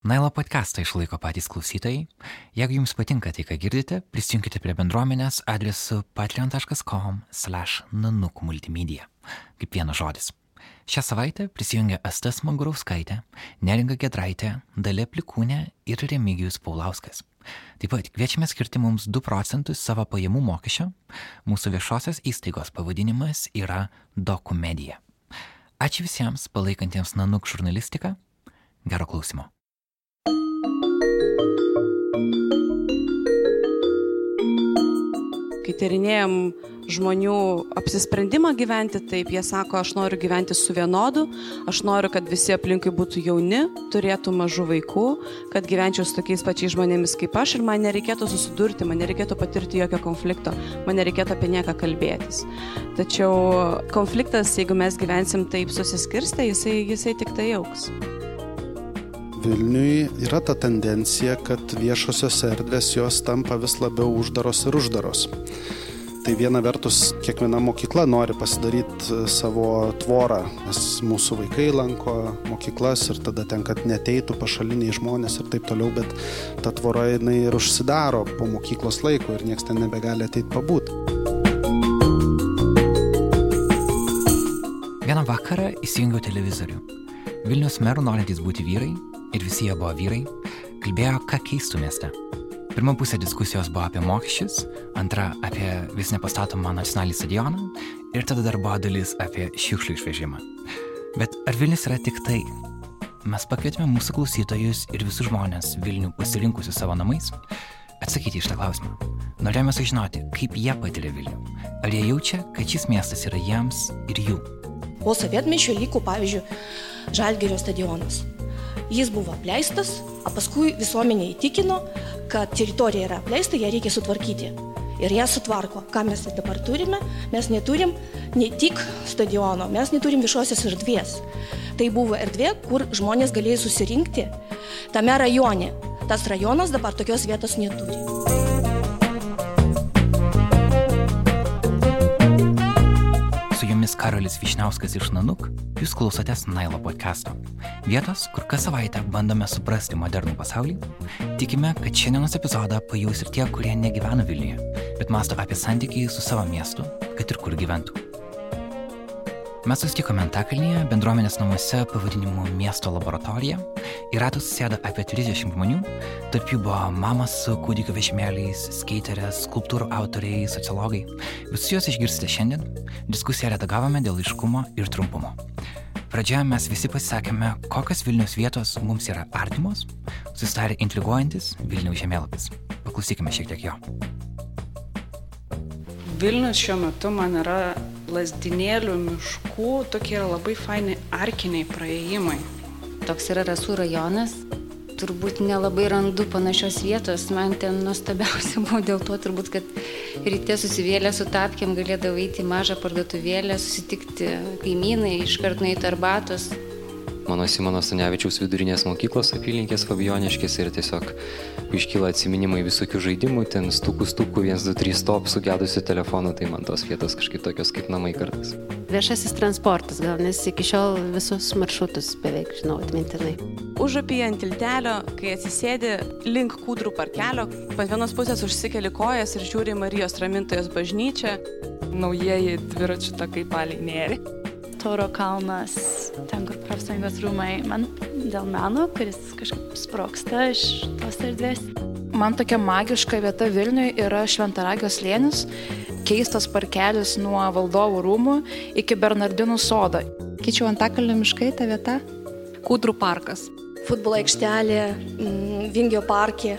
Nailo podcastą išlaiko patys klausytojai. Jeigu jums patinka tai, ką girdite, prisijunkite prie bendruomenės adresu patreon.com/nanuk multimedia. Kaip vienas žodis. Šią savaitę prisijungia Astas Mangurauskaitė, Neringa Gedraitė, Dalė Plikūnė ir Remigijus Paulauskas. Taip pat kviečiame skirti mums 2 procentus savo pajamų mokesčio. Mūsų viešosios įstaigos pavadinimas yra Dokumedija. Ačiū visiems palaikantiems Nanuk žurnalistiką. Gero klausimo. Kai tyrinėjom žmonių apsisprendimą gyventi taip, jie sako, aš noriu gyventi su vienodu, aš noriu, kad visi aplinkui būtų jauni, turėtų mažų vaikų, kad gyvenčiau su tokiais pačiais žmonėmis kaip aš ir man nereikėtų susidurti, man nereikėtų patirti jokio konflikto, man nereikėtų apie nieką kalbėtis. Tačiau konfliktas, jeigu mes gyvensim taip susiskirstę, jisai, jisai tik tai auks. Vilniui yra ta tendencija, kad viešosios erdvės jos tampa vis labiau uždaros ir uždaros. Tai viena vertus, kiekviena mokykla nori pasidaryti savo tvorą, nes mūsų vaikai lanko mokyklas ir tada ten, kad neteitų pašaliniai žmonės ir taip toliau, bet ta tvora jinai ir užsidaro po mokyklos laiko ir niekas ten nebegali ateiti pabūt. Vieną vakarą įsijungiau televizorių. Vilnius merų norintys būti vyrai ir visi jie buvo vyrai, kalbėjo, ką keistų mieste. Pirma pusė diskusijos buvo apie mokesčius, antra apie vis nepastatomą nacionalinį stadioną ir tada dar buvo dalis apie šiukšlių išvežimą. Bet ar Vilnius yra tik tai? Mes pakvietėme mūsų klausytojus ir visus žmonės Vilnių pasirinkusius savo namais atsakyti iš tą klausimą. Norėjome sužinoti, kaip jie patiria Vilnių. Ar jie jaučia, kad šis miestas yra jiems ir jų. Po sovietmečio liko, pavyzdžiui, Žalgerio stadionas. Jis buvo apleistas, o paskui visuomenė įtikino, kad teritorija yra apleista, ją reikia sutvarkyti. Ir ją sutvarko. Ką mes dabar turime? Mes neturim ne tik stadiono, mes neturim viešosios erdvės. Tai buvo erdvė, kur žmonės galėjo susirinkti tame rajone. Tas rajonas dabar tokios vietos neturi. Jumis Karolis Višniauskas iš Nanuk, jūs klausotės Nailo podcast'o. Vietos, kur kas savaitę bandome suprasti modernų pasaulį. Tikime, kad šiandienos epizodą pajus ir tie, kurie negyvena Vilniuje, bet masto apie santykį su savo miestu, kad ir kur gyventų. Mes susitikome Antakalnyje bendruomenės namuose pavadinimu Miesto laboratorija. Į ratus sėda apie 30 žmonių, tarp jų buvo mamas su kūdikio vežimėliais, skaiterės, skulptūrų autoriai, sociologai. Visus juos išgirsite šiandien. Diskusiją redagavome dėl iškumo ir trumpumo. Pradžioje mes visi pasisakėme, kokios Vilnius vietos mums yra artimos, susidarė intriguojantis Vilniaus žemėlapis. Paklausykime šiek tiek jo. Vilnius šiuo metu man yra lasdinėlių miškų tokie labai faini arkiniai praėjimai. Toks yra Rasų rajonas. Turbūt nelabai randu panašios vietos. Man ten nuostabiausia buvo dėl to turbūt, kad ryte susivėlę su tapkiam galėdavau eiti į mažą parduotuvėlę, susitikti kaimynai, iškart nueiti arbatos, mano Simono Stanevičiaus vidurinės mokyklos apylinkės Fabioniškės ir tiesiog iškyla atsiminimai visokių žaidimų, ten stukų stukų, 1, 2, 3 stop sugedusių telefonų, tai man tos vietos kažkaip tokios kaip namai kartais. Viešasis transportas gal, nes iki šiol visus maršrutus beveik žinau atmintinai. Užupyje ant tiltelio, kai atsisėdi link kūdrų parkelio, pat vienos pusės užsikeli kojas ir žiūri Marijos ramintojos bažnyčią. Naujieji dviračių takai palei nėri. Tauro kalnas, ten kur profsąjungos rūmai, man dėl meno, kuris kažkaip sproksta iš tos erdvės. Man tokia magiška vieta Vilniui yra Šventaragio slėnis, keistas parkelis nuo valdovų rūmų iki Bernardinų sodo. Kyčiau Antakalnio miškai ta vieta? Kūdrų parkas. Futbolo aikštelė, mm, Vingio parkė.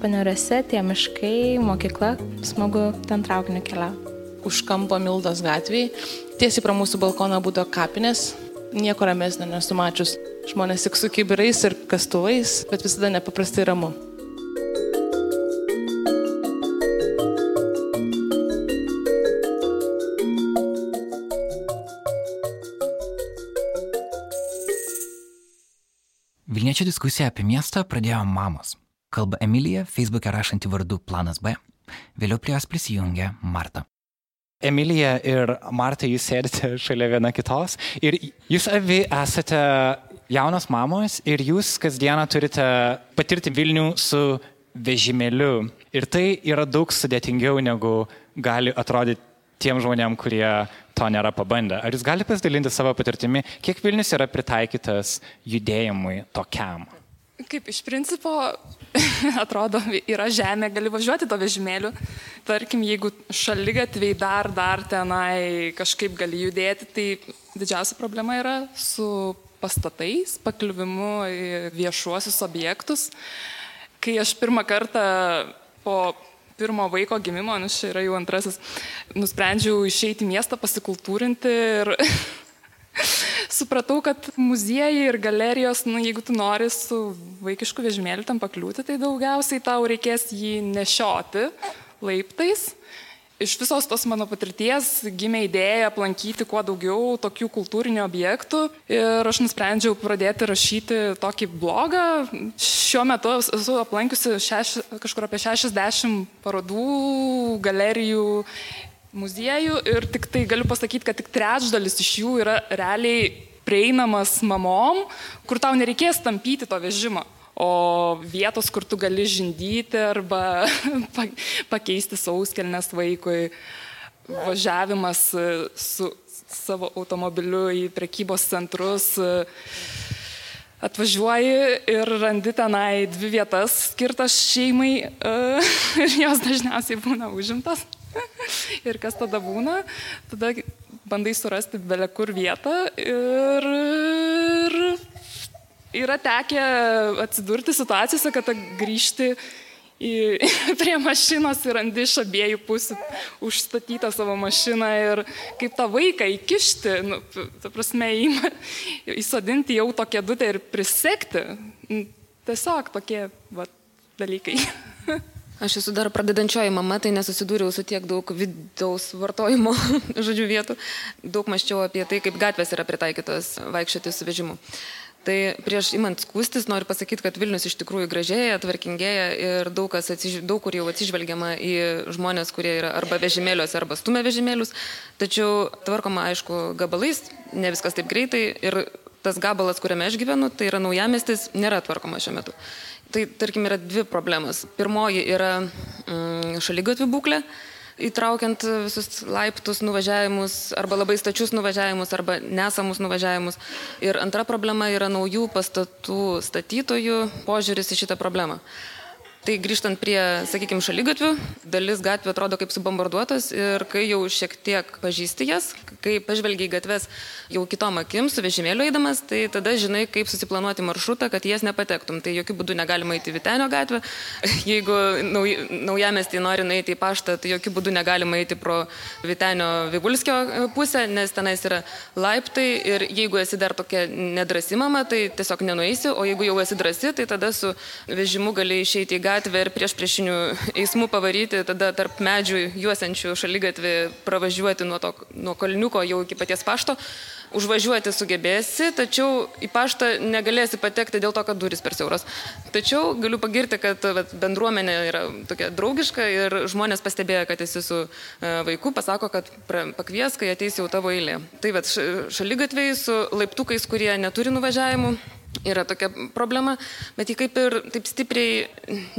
Paneriuose tie miškai, mokykla, smagu ten traukiniu keliauti. Už kampo Mildos gatvėje tiesiai pro mūsų balkoną būdavo kapinės, nieko ramesnio nesu mačius. Žmonės tik su kibirais ir kastuvais, bet visada nepaprastai ramu. Vilniečio diskusiją apie miestą pradėjo mamos. Kalba Emilija, Facebook'e rašanti vardu Planas B. Vėliau prie jos prisijungė Marta. Emilija ir Marta, jūs sėdite šalia viena kitos ir jūs abi esate jaunos mamos ir jūs kasdieną turite patirti Vilnių su vežimėliu. Ir tai yra daug sudėtingiau negu gali atrodyti tiem žmonėm, kurie to nėra pabandę. Ar jūs galite pasidalinti savo patirtimi, kiek Vilnius yra pritaikytas judėjimui tokiam? Kaip iš principo atrodo, yra žemė, gali važiuoti to vežimėliu. Tarkim, jeigu šalygatviai dar, dar tenai kažkaip gali judėti, tai didžiausia problema yra su pastatais, pakliuvimu į viešuosius objektus. Kai aš pirmą kartą po pirmo vaiko gimimo, nes čia yra jau antrasis, nusprendžiau išeiti į miestą, pasikultūrinti ir supratau, kad muziejai ir galerijos, nu, jeigu tu nori su vaikišku vežimėliu tam pakliūti, tai daugiausiai tau reikės jį nešioti laiptais iš visos tos mano patirties gimė idėja aplankyti kuo daugiau tokių kultūrinių objektų ir aš nusprendžiau pradėti rašyti tokį blogą. Šiuo metu esu aplankiusi šeš, kažkur apie 60 parodų, galerijų, muziejų ir tik tai galiu pasakyti, kad tik trečdalis iš jų yra realiai prieinamas mamom, kur tau nereikės tampyti to vežimo o vietos, kur tu gali žindyti arba pakeisti sauskelnes vaikui, važiavimas e, su savo automobiliu į prekybos centrus. E, atvažiuoji ir randi tenai dvi vietas skirtas šeimai e, ir jos dažniausiai būna užimtas. Ir kas tada būna? Tada bandai surasti belekur vietą ir, ir yra tekę atsidurti situacijose, kad grįžti į, prie mašinos ir randi iš abiejų pusių užstatytą savo mašiną ir kaip tą vaiką įkišti, nu, ta prasme, įma, įsodinti jau tokią dutę ir prisekti. Tiesiog tokie va, dalykai. Aš esu dar pradedančioji mama, tai nesusidūriau su tiek daug vidaus vartojimo žodžių vietų. Daug maščiau apie tai, kaip gatvės yra pritaikytos vaikščioti su vežimu. Tai prieš imant skūstis noriu pasakyti, kad Vilnius iš tikrųjų gražėja, tvarkingėja ir daug, atsiž... daug kur jau atsižvelgiama į žmonės, kurie yra arba vežimėliuose, arba stumia vežimėlius. Tačiau tvarkoma, aišku, gabalais, ne viskas taip greitai ir tas gabalas, kuriame aš gyvenu, tai yra naujamestis, nėra tvarkoma šiuo metu. Tai tarkim yra dvi problemos. Pirmoji yra mm, šalygatvių būklė įtraukiant visus laiptus nuvažiavimus arba labai stačius nuvažiavimus arba nesamus nuvažiavimus. Ir antra problema yra naujų pastatų statytojų požiūris į šitą problemą. Tai grįžtant prie, sakykime, šalygatvių, dalis gatvių atrodo kaip subombarduotas ir kai jau šiek tiek pažįsti jas, kai pažvelgiai gatves jau kitom akim su vežimėliu eidamas, tai tada žinai, kaip susiplanuoti maršrutą, kad jas nepatektum. Tai jokių būdų negalima eiti Vitenio gatvę. Jeigu nauj, naujamestį nori nueiti į paštą, tai jokių būdų negalima eiti pro Vitenio Vigulskio pusę, nes tenais yra laiptai ir jeigu esi dar tokia nedrasi mama, tai tiesiog nenueisi, o jeigu jau esi drasi, tai tada su vežimu gali išeiti į gatvę gatvę ir prieš priešinių eismų pavaryti, tada tarp medžių juosiančių šalygatvį pravažiuoti nuo, to, nuo kalniuko jau iki paties pašto. Užvažiuoti sugebėsi, tačiau į paštą negalėsi patekti dėl to, kad duris per siauros. Tačiau galiu pagirti, kad vat, bendruomenė yra tokia draugiška ir žmonės pastebėjo, kad esi su e, vaiku, pasako, kad pakvies, kai ateis jau tavo eilė. Tai vat, šalygatviai su laiptukais, kurie neturi nuvažiavimų yra tokia problema, bet jį kaip ir taip stipriai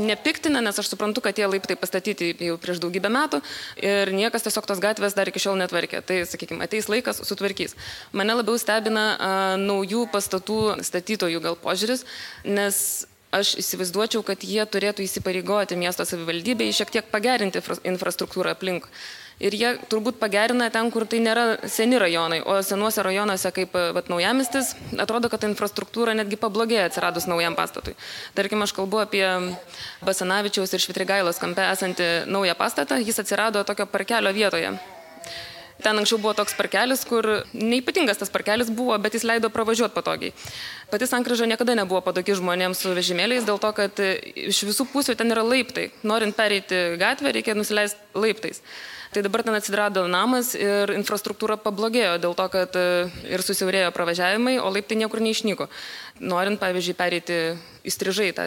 nepiktina, nes aš suprantu, kad tie laiptai pastatyti jau prieš daugybę metų ir niekas tiesiog tos gatvės dar iki šiol netvarkė. Tai, sakykime, ateis laikas, sutvarkys. Mane labiau stebina a, naujų pastatų statytojų gal požiūris, nes aš įsivaizduočiau, kad jie turėtų įsipareigoti miesto savivaldybėje šiek tiek pagerinti infrastruktūrą aplink ir jie turbūt pagerina ten, kur tai nėra seni rajonai, o senuose rajonuose kaip vat, naujamistis, atrodo, kad infrastruktūra netgi pablogėjo atsiradus naujam pastatui. Tarkim, aš kalbu apie Basanavičiaus ir Švitrigailos kampe esantį naują pastatą, jis atsirado tokio parkelio vietoje. Ten anksčiau buvo toks parkelis, kur neipatingas tas parkelis buvo, bet jis leido pravažiuoti patogiai. Pati sankryža niekada nebuvo patogi žmonėms su vežimėliais, dėl to, kad iš visų pusių ten yra laiptai. Norint pereiti gatvę, reikia nusileisti laiptais. Tai dabar ten atsirado namas ir infrastruktūra pablogėjo dėl to, kad e, ir susiaurėjo pravažiavimai, o laiptai niekur neišnyko. Norint, pavyzdžiui, pereiti įstrižai tą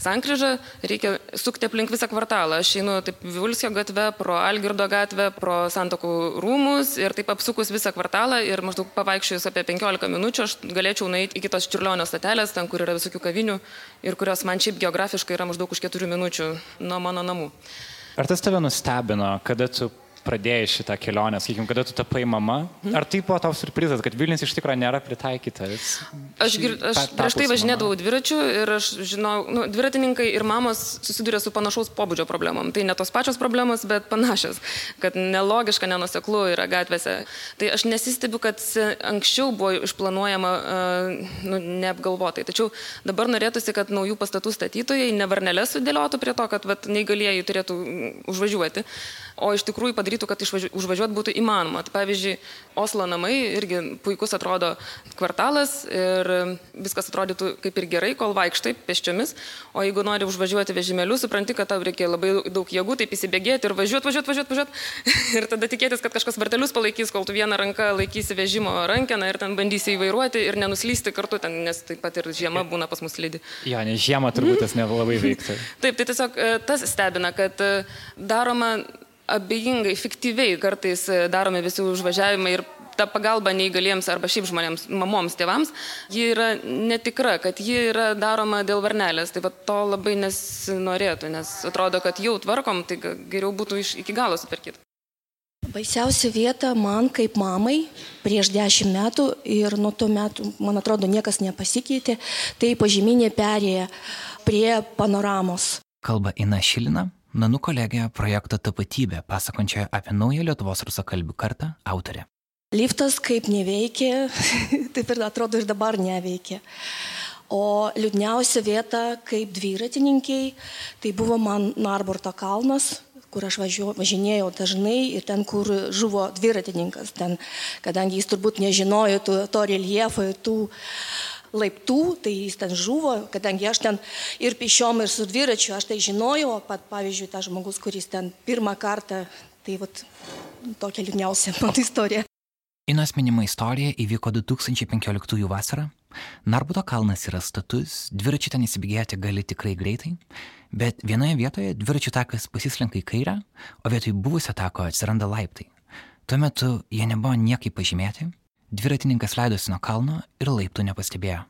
sankryžą, reikia sukti aplink visą kvartalą. Aš einu taip Vilskio gatve, pro Algirdo gatvę, pro Santokų rūmus ir taip apsukus visą kvartalą ir maždaug pavaikščiojus apie 15 minučių aš galėčiau nueiti iki tos čiurlionio statelės, ten, kur yra visokių kavinių ir kurios man šiaip geografiškai yra maždaug už keturių minučių nuo mano namų. Ar tas tave nustebino, kada tu pradėjai šitą kelionę, sakykime, kada tu tapai mama, mhm. ar tai buvo tau surprizas, kad Vilnius iš tikrųjų nėra pritaikytas? Aš, gir, aš prieš tai važinėdavau dviračiu ir aš žinau, nu, dviratininkai ir mamos susiduria su panašaus pobūdžio problemom. Tai ne tos pačios problemos, bet panašios, kad nelogiška, nenuseklu yra gatvėse. Tai aš nesistebiu, kad anksčiau buvo išplanuojama uh, nu, neapgalvotai. Tačiau dabar norėtųsi, kad naujų pastatų statytojai ne varnelės sudėliotų prie to, kad vat, neįgalieji turėtų užvažiuoti o iš tikrųjų padarytų, kad užvažiuot būtų įmanoma. Tai pavyzdžiui, Oslo namai irgi puikus atrodo kvartalas ir viskas atrodytų kaip ir gerai, kol vaikštai pėsčiomis, o jeigu nori užvažiuoti vežimėliu, supranti, kad tau reikia labai daug jėgų, taip įsibėgėti ir važiuoti, važiuoti, važiuoti, važiuoti. ir tada tikėtis, kad kažkas vartelius palaikys, kol tu vieną ranką laikysi vežimo rankeną ir ten bandysi įvairuoti ir nenuslysti kartu, ten, nes taip pat ir žiema būna pas mus lydi. Jo, nes žiemą turbūt tas nelabai veiktų. taip, tai tiesiog e, tas stebina, kad e, daroma abejingai, fiktyviai kartais e, daromi visi užvažiavimai ir ta pagalba neįgaliems arba šiaip žmonėms, mamoms, tėvams, ji yra netikra, kad ji yra daroma dėl varnelės. Tai va to labai nesinorėtų, nes atrodo, kad jau tvarkom, tai geriau būtų iš, iki galo superkyti. Baisiausia vieta man kaip mamai prieš dešimt metų ir nuo to metų, man atrodo, niekas nepasikeitė, tai pažyminė perėja prie panoramos. Kalba Ina Šilina, Nanu kolegija projekto tapatybė, pasakončioje apie naują Lietuvos rusakalbių kartą autorė. Liftas kaip neveikia, taip ir atrodo ir dabar neveikia. O liūdniausia vieta kaip dviratininkiai, tai buvo man Narborto kalnas, kur aš važiuo, važinėjau dažnai ir ten, kur žuvo dviratininkas. Ten, kadangi jis turbūt nežinojo to, to reljefo ir tų laiptų, tai jis ten žuvo, kadangi aš ten ir pišiom, ir su dviračiu, aš tai žinojau, pat, pavyzdžiui, tas žmogus, kuris ten pirmą kartą, tai vat, tokia liūdniausia mano istorija. Inos minima istorija įvyko 2015 vasarą. Narbuto kalnas yra status, dviračių ten įsibėgėti gali tikrai greitai, bet vienoje vietoje dviračių takas pasislenka į kairę, o vietoj buvusio tako atsiranda laiptai. Tuo metu jie nebuvo niekaip pažymėti, Dviratininkas leidosi nuo kalno ir laiptų nepastebėjo.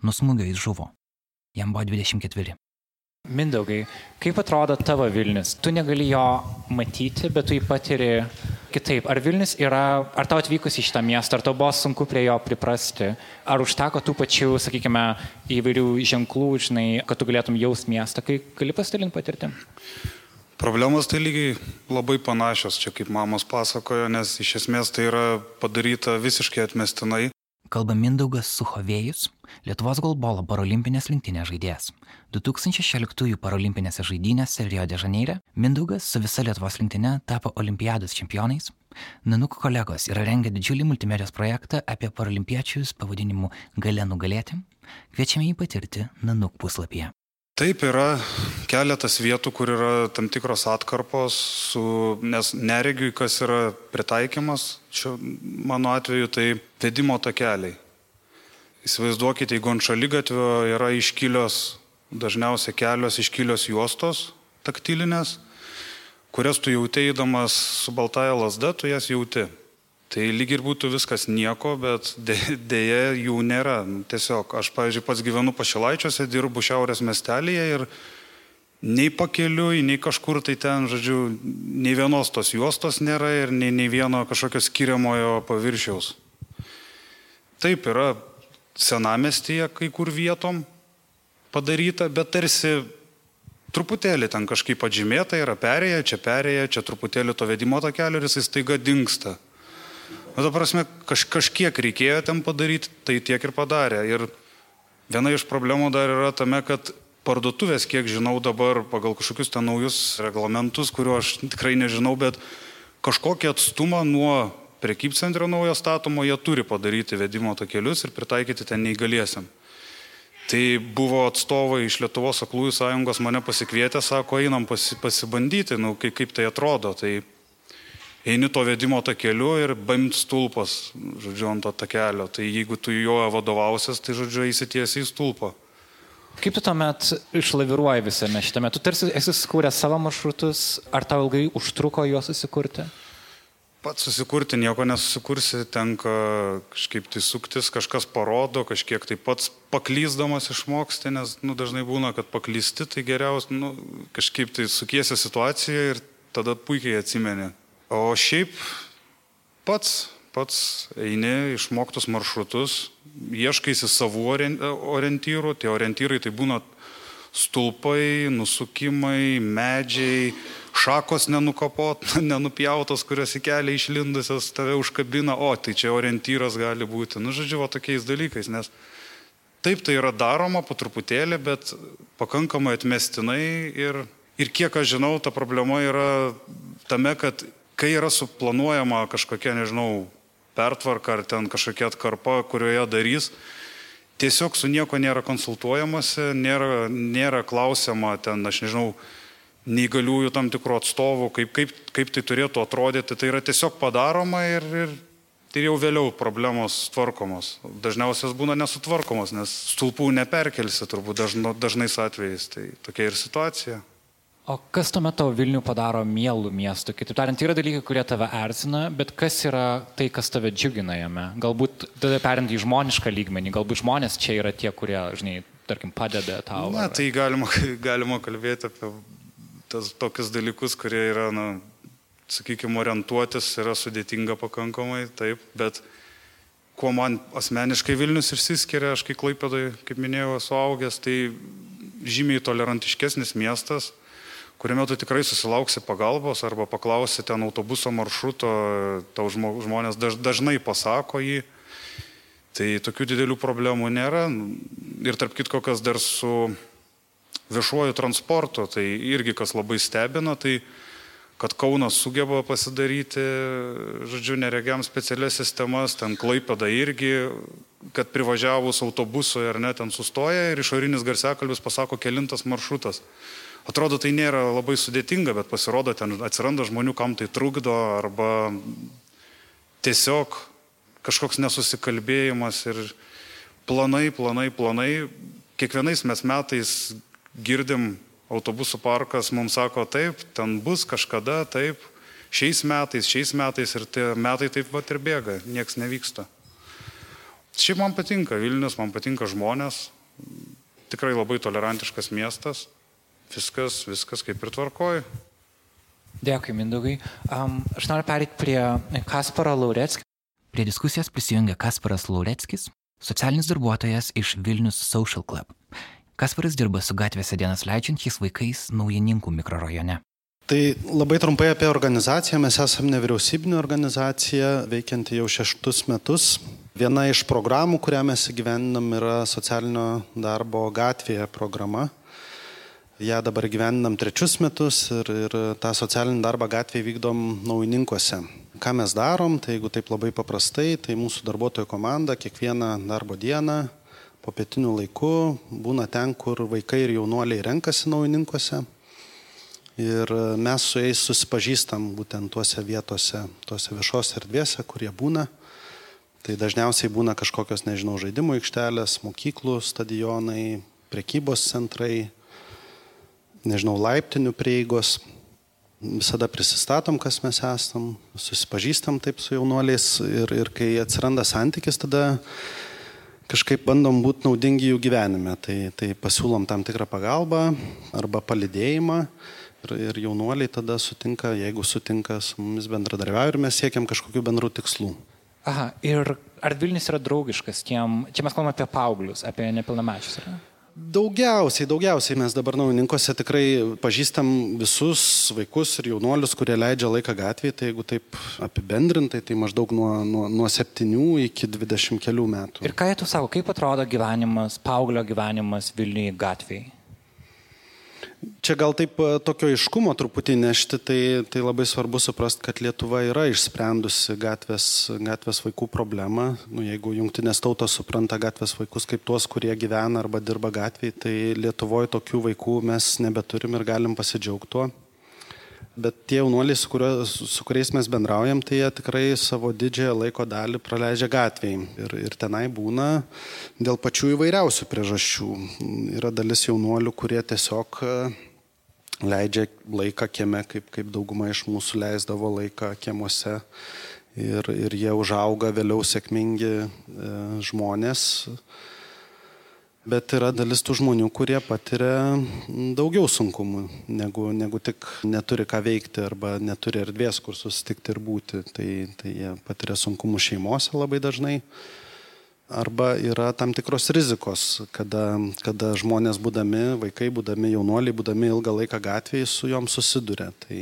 Nusmūgio jis žuvo. Jam buvo 24. Mindaugai, kaip atrodo tavo Vilnius? Tu negali jo matyti, bet tu jį patiri kitaip. Ar Vilnius yra, ar tau atvykus į šitą miestą, ar tau buvo sunku prie jo priprasti? Ar užteko tų pačių, sakykime, įvairių ženklų, žinai, kad tu galėtum jaust miestą, kai gali pasidalinti patirtim? Problemos tai lygiai labai panašios, čia kaip mamos pasakojo, nes iš esmės tai yra padaryta visiškai atmestinai. Kalba Mindaugas Suchovėjus, Lietuvos golbolo parolimpinės linktinės žaidėjas. 2016 parolimpinėse žaidynėse Rio de Žaneire Mindaugas su visa Lietuvos linktinė tapo olimpiados čempionais. Nanuk kolegos yra rengę didžiulį multimedijos projektą apie paralimpiečius pavadinimu Gale nugalėti. Kviečiame jį patirti Nanuk puslapyje. Taip yra keletas vietų, kur yra tam tikros atkarpos, su, nes neregiui, kas yra pritaikymas, čia mano atveju tai vedimo takeliai. Įsivaizduokite, jeigu ant šalygatvio yra iškilios, dažniausiai kelios iškilios juostos taktilinės, kurias tu jauti eidamas su baltaja lasda, tu jas jauti. Tai lyg ir būtų viskas nieko, bet dėja jų nėra. Tiesiog aš, pavyzdžiui, pats gyvenu pašilaičiuose, dirbu šiaurės miestelėje ir nei pakeliui, nei kažkur tai ten, žodžiu, nei vienos tos juostos nėra ir nei, nei vieno kažkokio skiriamojo paviršiaus. Taip yra senamestyje kai kur vietom padaryta, bet tarsi truputėlį ten kažkaip atžymėta yra perėję, čia perėję, čia truputėlį to vedimo takelio ir jisai staiga dinksta. Nu, ta prasme, kaž, kažkiek reikėjo ten padaryti, tai tiek ir padarė. Ir viena iš problemų dar yra tame, kad parduotuvės, kiek žinau dabar, pagal kažkokius ten naujus reglamentus, kuriuo aš tikrai nežinau, bet kažkokį atstumą nuo prekybcentrio naujo statomo jie turi padaryti vedimo takelius ir pritaikyti ten neįgaliesiam. Tai buvo atstovai iš Lietuvos aklųjų sąjungos mane pasikvietę, sako, einam pasi, pasibandyti, nu, kaip, kaip tai atrodo. Tai eini to vedimo takeliu ir baimt stulpas, žodžiu, ant to takelio. Tai jeigu tu juo vadovausias, tai, žodžiu, įsitiesi į stulpą. Kaip tu tuomet išlaviruoji visame šitame? Tu tarsi esi sukūręs savo maršrutus, ar tau ilgai užtruko juos susikurti? pats susikurti nieko nesusikursi, tenka kažkaip tai suktis, kažkas parodo, kažkiek tai pats paklysdamas išmoksti, nes nu, dažnai būna, kad paklysti, tai geriausia, nu, kažkaip tai sukiesi situaciją ir tada puikiai atsimeni. O šiaip pats, pats eini išmoktus maršrutus, ieškaisi savų orientyrų, tie orientyrai tai būna stulpai, nusukimai, medžiai, šakos nenukapot, nenupjautos, kurios į kelią išlindusios tave užkabina, o tai čia orientyras gali būti. Nu, žodžiu, va tokiais dalykais, nes taip tai yra daroma po truputėlį, bet pakankamai atmestinai ir, ir kiek aš žinau, ta problema yra tame, kad kai yra suplanuojama kažkokia, nežinau, pertvarka ar ten kažkokia atkarpa, kurioje darys, tiesiog su nieko nėra konsultuojamasi, nėra, nėra klausiama ten, aš nežinau, neįgaliųjų tam tikrų atstovų, kaip, kaip, kaip tai turėtų atrodyti. Tai yra tiesiog padaroma ir, ir, ir jau vėliau problemos tvarkomos. Dažniausiai būna nesutvarkomos, nes stulpų neperkelsi turbūt dažno, dažnais atvejais. Tai tokia ir situacija. O kas tuomet tavo Vilnių padaro mielų miestų? Kitaip tariant, yra dalykai, kurie tave erzina, bet kas yra tai, kas tave džiugina jame? Galbūt tada perint į žmonišką lygmenį, galbūt žmonės čia yra tie, kurie, žinai, tarkim, padeda tau. Na, tai galima, galima kalbėti apie tas tokius dalykus, kurie yra, na, sakykime, orientuotis yra sudėtinga pakankamai, taip, bet kuo man asmeniškai Vilnius išsiskiria, aš kai klaipėdai, kaip minėjau, esu augęs, tai žymiai tolerantiškesnis miestas, kuriame tu tikrai susilauksi pagalbos arba paklausi ten autobuso maršruto, tau žmonės dažnai pasako jį. Tai tokių didelių problemų nėra. Ir tarp kitko, kas dar su viešuoju transportu, tai irgi kas labai stebina, tai kad Kaunas sugeba pasidaryti, žodžiu, neregiam specialias sistemas, ten Klaipeda irgi, kad privažiavus autobusui ar net ten sustoja ir išorinis garsiakalbis pasako kelintas maršrutas. Atrodo, tai nėra labai sudėtinga, bet pasirodo, ten atsiranda žmonių, kam tai trukdo, arba tiesiog kažkoks nesusikalbėjimas ir planai, planai, planai. Kiekvienais mes metais girdim autobusų parkas mums sako taip, ten bus kažkada taip, šiais metais, šiais metais ir tie metai taip pat ir bėga, nieks nevyksta. Šiaip man patinka Vilnius, man patinka žmonės, tikrai labai tolerantiškas miestas, viskas, viskas kaip ir tvarkoju. Dėkui, Mindaugai. Um, aš noriu perėti prie Kasparo Lauretskio. Prie diskusijos prisijungia Kasparas Lauretskis, socialinis darbuotojas iš Vilnius Social Club. Kasparas dirba su gatvėse dienas leidžiančiais vaikais naujininkų mikrorajone. Tai labai trumpai apie organizaciją. Mes esame nevyriausybinė organizacija, veikianti jau šeštus metus. Viena iš programų, kurią mes įgyvendinam, yra socialinio darbo gatvėje programa. Ja dabar gyveninam trečius metus ir, ir tą socialinį darbą gatvėje vykdom naujininkuose. Ką mes darom, tai jeigu taip labai paprastai, tai mūsų darbuotojų komanda kiekvieną darbo dieną po pietinių laikų būna ten, kur vaikai ir jaunuoliai renkasi naujininkuose. Ir mes su jais susipažįstam būtent tuose vietose, tuose viešose erdvėse, kurie būna. Tai dažniausiai būna kažkokios, nežinau, žaidimų aikštelės, mokyklų stadionai, prekybos centrai, nežinau, laiptinių prieigos. Visada prisistatom, kas mes esam, susipažįstam taip su jaunuoliais ir, ir kai atsiranda santykis, tada kažkaip bandom būti naudingi jų gyvenime. Tai, tai pasiūlom tam tikrą pagalbą arba palidėjimą ir, ir jaunuoliai tada sutinka, jeigu sutinka su mumis bendradarbiauja ir mes siekiam kažkokių bendrų tikslų. Aha, ir ar Vilnius yra draugiškas tiem, čia mes kalbame apie paauglius, apie nepilnamečius, ar ne? Daugiausiai, daugiausiai mes dabar naujininkose tikrai pažįstam visus vaikus ir jaunuolius, kurie leidžia laiką gatvėje, tai jeigu taip apibendrintai, tai maždaug nuo, nuo, nuo 7 iki 20 kelių metų. Ir ką tu savo, kaip atrodo gyvenimas, paauglio gyvenimas Vilniuje gatvėje? Čia gal taip e, tokio iškumo truputį nešti, tai, tai labai svarbu suprasti, kad Lietuva yra išsprendusi gatvės, gatvės vaikų problemą. Nu, jeigu jungtinės tautos supranta gatvės vaikus kaip tuos, kurie gyvena arba dirba gatvėje, tai Lietuvoje tokių vaikų mes nebeturim ir galim pasidžiaugti tuo. Bet tie jaunuoliai, su, kurio, su kuriais mes bendraujam, tai jie tikrai savo didžiąją laiko dalį praleidžia gatvėje. Ir, ir tenai būna dėl pačių įvairiausių priežasčių. Yra dalis jaunuolių, kurie tiesiog leidžia laiką kieme, kaip, kaip dauguma iš mūsų leisdavo laiką kiemuose. Ir, ir jie užauga vėliau sėkmingi e, žmonės. Bet yra dalis tų žmonių, kurie patiria daugiau sunkumų, negu, negu tik neturi ką veikti arba neturi erdvės, kur susitikti ir būti. Tai, tai jie patiria sunkumų šeimose labai dažnai arba yra tam tikros rizikos, kada, kada žmonės būdami, vaikai būdami, jaunuoliai būdami ilgą laiką gatvėje su juom susiduria. Tai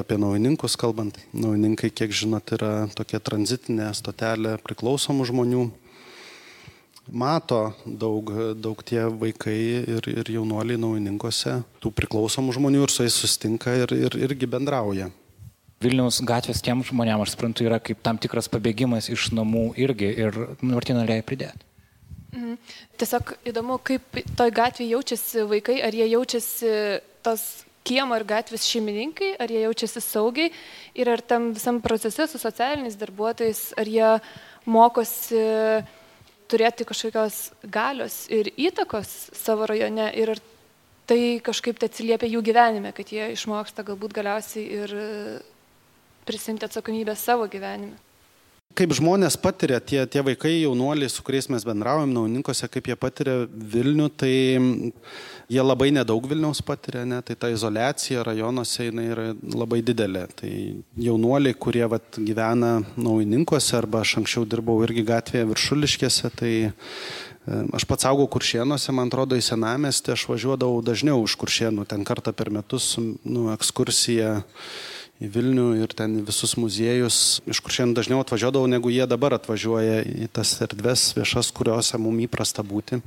apie naujininkus kalbant, naujininkai, kiek žinot, yra tokia tranzitinė stotelė priklausomų žmonių. Mato daug, daug tie vaikai ir, ir jaunuoliai naujininkose, tų priklausomų žmonių ir su jais sustinka ir, ir irgi bendrauja. Vilniaus gatvės tiem žmonėm, aš suprantu, yra kaip tam tikras pabėgimas iš namų irgi ir Martina norėjo pridėti. Mhm. Tiesiog įdomu, kaip toj gatvėje jaučiasi vaikai, ar jie jaučiasi tas kiemo ir gatvės šeimininkai, ar jie jaučiasi saugiai ir ar tam visam procese su socialiniais darbuotojais, ar jie mokosi turėti kažkokios galios ir įtakos savo rajone ir ar tai kažkaip tai atsiliepia jų gyvenime, kad jie išmoksta galbūt galiausiai ir prisimti atsakomybę savo gyvenime. Kaip žmonės patiria, tie, tie vaikai, jaunuoliai, su kuriais mes bendraujam nauninkose, kaip jie patiria Vilnių, tai jie labai nedaug Vilniaus patiria, ne? tai ta izolacija rajonuose jinai yra labai didelė. Tai jaunuoliai, kurie vat, gyvena nauninkose arba aš anksčiau dirbau irgi gatvėje viršuliškėse, tai e, Aš pats augau kuršienuose, man atrodo, į senamestį aš važiuodavau dažniau už kuršienų, ten kartą per metus, nu, ekskursija į Vilnių ir ten visus muziejus, iš kur šiandien dažniau atvažiuodavau, negu jie dabar atvažiuoja į tas erdves viešas, kuriuose mums įprasta būti.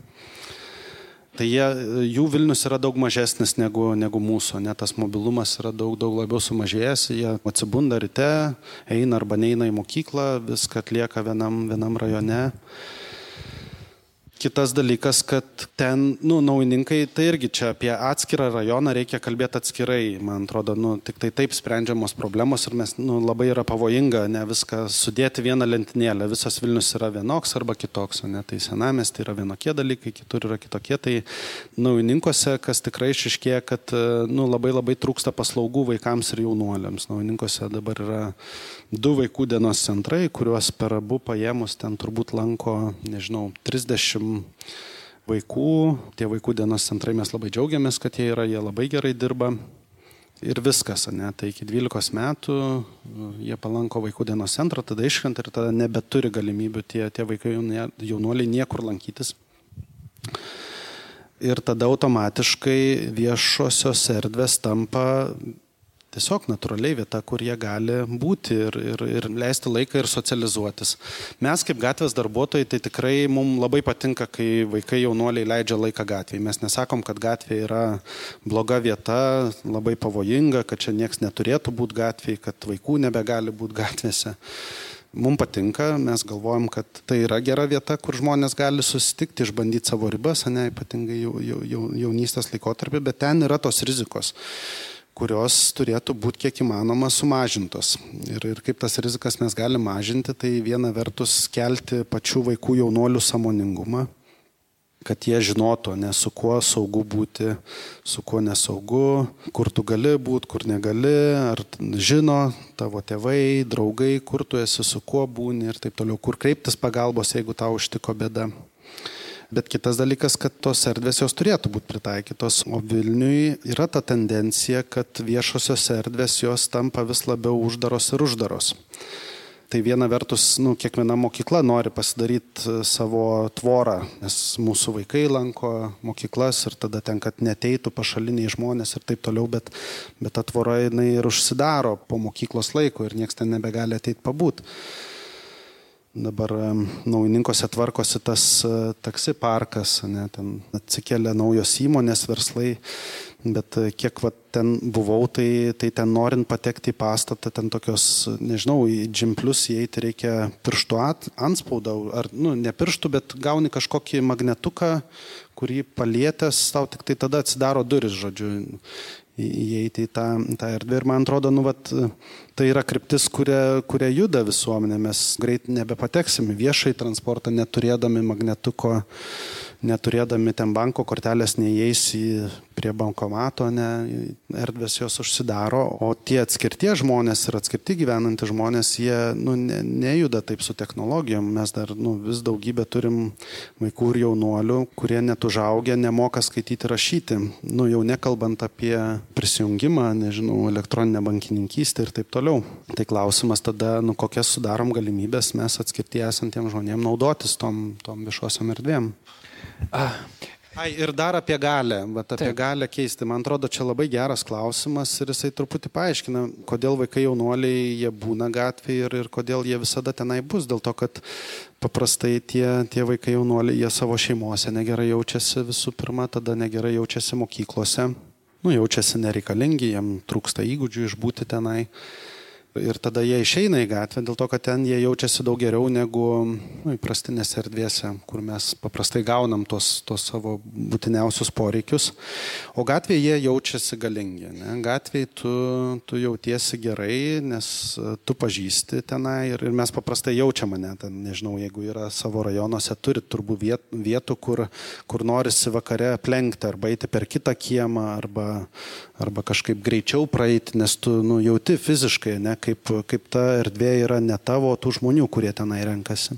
Tai jie, jų Vilnius yra daug mažesnis negu, negu mūsų, net tas mobilumas yra daug, daug labiau sumažėjęs, jie atsibunda ryte, eina arba neina į mokyklą, viską atlieka vienam, vienam rajone. Kitas dalykas, kad ten, nu, naujininkai, tai irgi čia apie atskirą rajoną reikia kalbėti atskirai. Man atrodo, nu, tik tai taip sprendžiamos problemos ir mes, nu, labai yra pavojinga ne viską sudėti vieną lentynėlę. Visas Vilnius yra vienoks arba kitoks, o ne tai senamės, tai yra vienokie dalykai, kitur yra kitokie. Tai naujininkose, kas tikrai išiškėja, kad, nu, labai labai trūksta paslaugų vaikams ir jaunuoliams. Naujininkose dabar yra du vaikų dienos centrai, kuriuos per abu paėmus ten turbūt lanko, nežinau, 30 vaikų. Tie vaikų dienos centrai mes labai džiaugiamės, kad jie yra, jie labai gerai dirba. Ir viskas, ne, tai iki 12 metų jie palanko vaikų dienos centrą, tada iškrenta ir tada nebeturi galimybių tie, tie vaikai jaunuoliai niekur lankytis. Ir tada automatiškai viešosios erdvės tampa tiesiog natūraliai vieta, kur jie gali būti ir, ir, ir leisti laiką ir socializuotis. Mes kaip gatvės darbuotojai, tai tikrai mums labai patinka, kai vaikai jaunuoliai leidžia laiką gatvėje. Mes nesakom, kad gatvė yra bloga vieta, labai pavojinga, kad čia niekas neturėtų būti gatvėje, kad vaikų nebegali būti gatvėse. Mums patinka, mes galvojam, kad tai yra gera vieta, kur žmonės gali susitikti, išbandyti savo ribas, ne ypatingai jaunystės laikotarpį, bet ten yra tos rizikos kurios turėtų būti kiek įmanoma sumažintos. Ir, ir kaip tas rizikas mes galime mažinti, tai viena vertus kelti pačių vaikų jaunolių samoningumą, kad jie žinotų, ne su kuo saugu būti, su kuo nesaugu, kur tu gali būti, kur negali, ar žino tavo tėvai, draugai, kur tu esi, su kuo būni ir taip toliau, kur kreiptis pagalbos, jeigu tau užtiko bėda. Bet kitas dalykas, kad tos erdvės jos turėtų būti pritaikytos, o Vilniui yra ta tendencija, kad viešosios erdvės jos tampa vis labiau uždaros ir uždaros. Tai viena vertus, nu, kiekviena mokykla nori pasidaryti e, savo tvorą, nes mūsų vaikai lanko mokyklas ir tada ten, kad neteitų pašaliniai žmonės ir taip toliau, bet, bet ta tvora jinai ir užsidaro po mokyklos laiko ir niekas ten nebegali ateiti pabūt. Dabar naujininkose tvarkosi tas e, taksi parkas, ne, ten atsikėlė naujos įmonės, verslai, bet e, kiek va, ten buvau, tai, tai ten norint patekti į pastatą, ten tokios, nežinau, į džimplius įeiti reikia pirštų at, anspaudą, ar, nu, ne pirštų, bet gauni kažkokį magnetuką, kurį palietęs, tau tik tai tada atsidaro duris, žodžiu, įeiti į tą, tą erdvę. Ir man atrodo, nu, vat, tai yra kryptis, kuria, kuria juda visuomenė. Mes greit nebepateksim į viešai transportą, neturėdami magnetuko neturėdami ten banko kortelės neįeis į prie bankomato, ne, erdvės jos užsidaro, o tie atskirtie žmonės ir atskirti gyvenantys žmonės, jie nu, ne, nejuda taip su technologijom. Mes dar nu, vis daugybę turim vaikų ir jaunuolių, kurie net užaugę nemoka skaityti ir rašyti. Nu, jau nekalbant apie prisijungimą, nežinau, elektroninę bankininkystę ir taip toliau. Tai klausimas tada, nu, kokias sudarom galimybės mes atskirti esantiems žmonėms naudotis tom, tom viešosiam erdvėm. Ah. Ai, ir dar apie galę, bet apie Taip. galę keisti. Man atrodo, čia labai geras klausimas ir jisai truputį paaiškina, kodėl vaikai jaunuoliai jie būna gatvėje ir, ir kodėl jie visada tenai bus. Dėl to, kad paprastai tie, tie vaikai jaunuoliai, jie savo šeimose negerai jaučiasi visų pirma, tada negerai jaučiasi mokyklose, nu, jaučiasi nereikalingi, jiem trūksta įgūdžių išbūti tenai ir tada jie išeina į gatvę dėl to, kad ten jie jaučiasi daug geriau negu nu, įprastinėse erdvėse, kur mes paprastai gaunam tos, tos savo būtiniausius poreikius. O gatvėje jie jaučiasi galingi. Ne? Gatvėje tu, tu jautiesi gerai, nes tu pažįsti tenai ir, ir mes paprastai jaučiam mane, ten, nežinau, jeigu yra savo rajonuose, turi turbūt viet, vietų, kur, kur norisi vakare aplenkti arba eiti per kitą kiemą arba, arba kažkaip greičiau praeiti, nes tu nu, jauti fiziškai, ne, kaip, kaip ta erdvė yra ne tavo, tų žmonių, kurie tenai renkasi.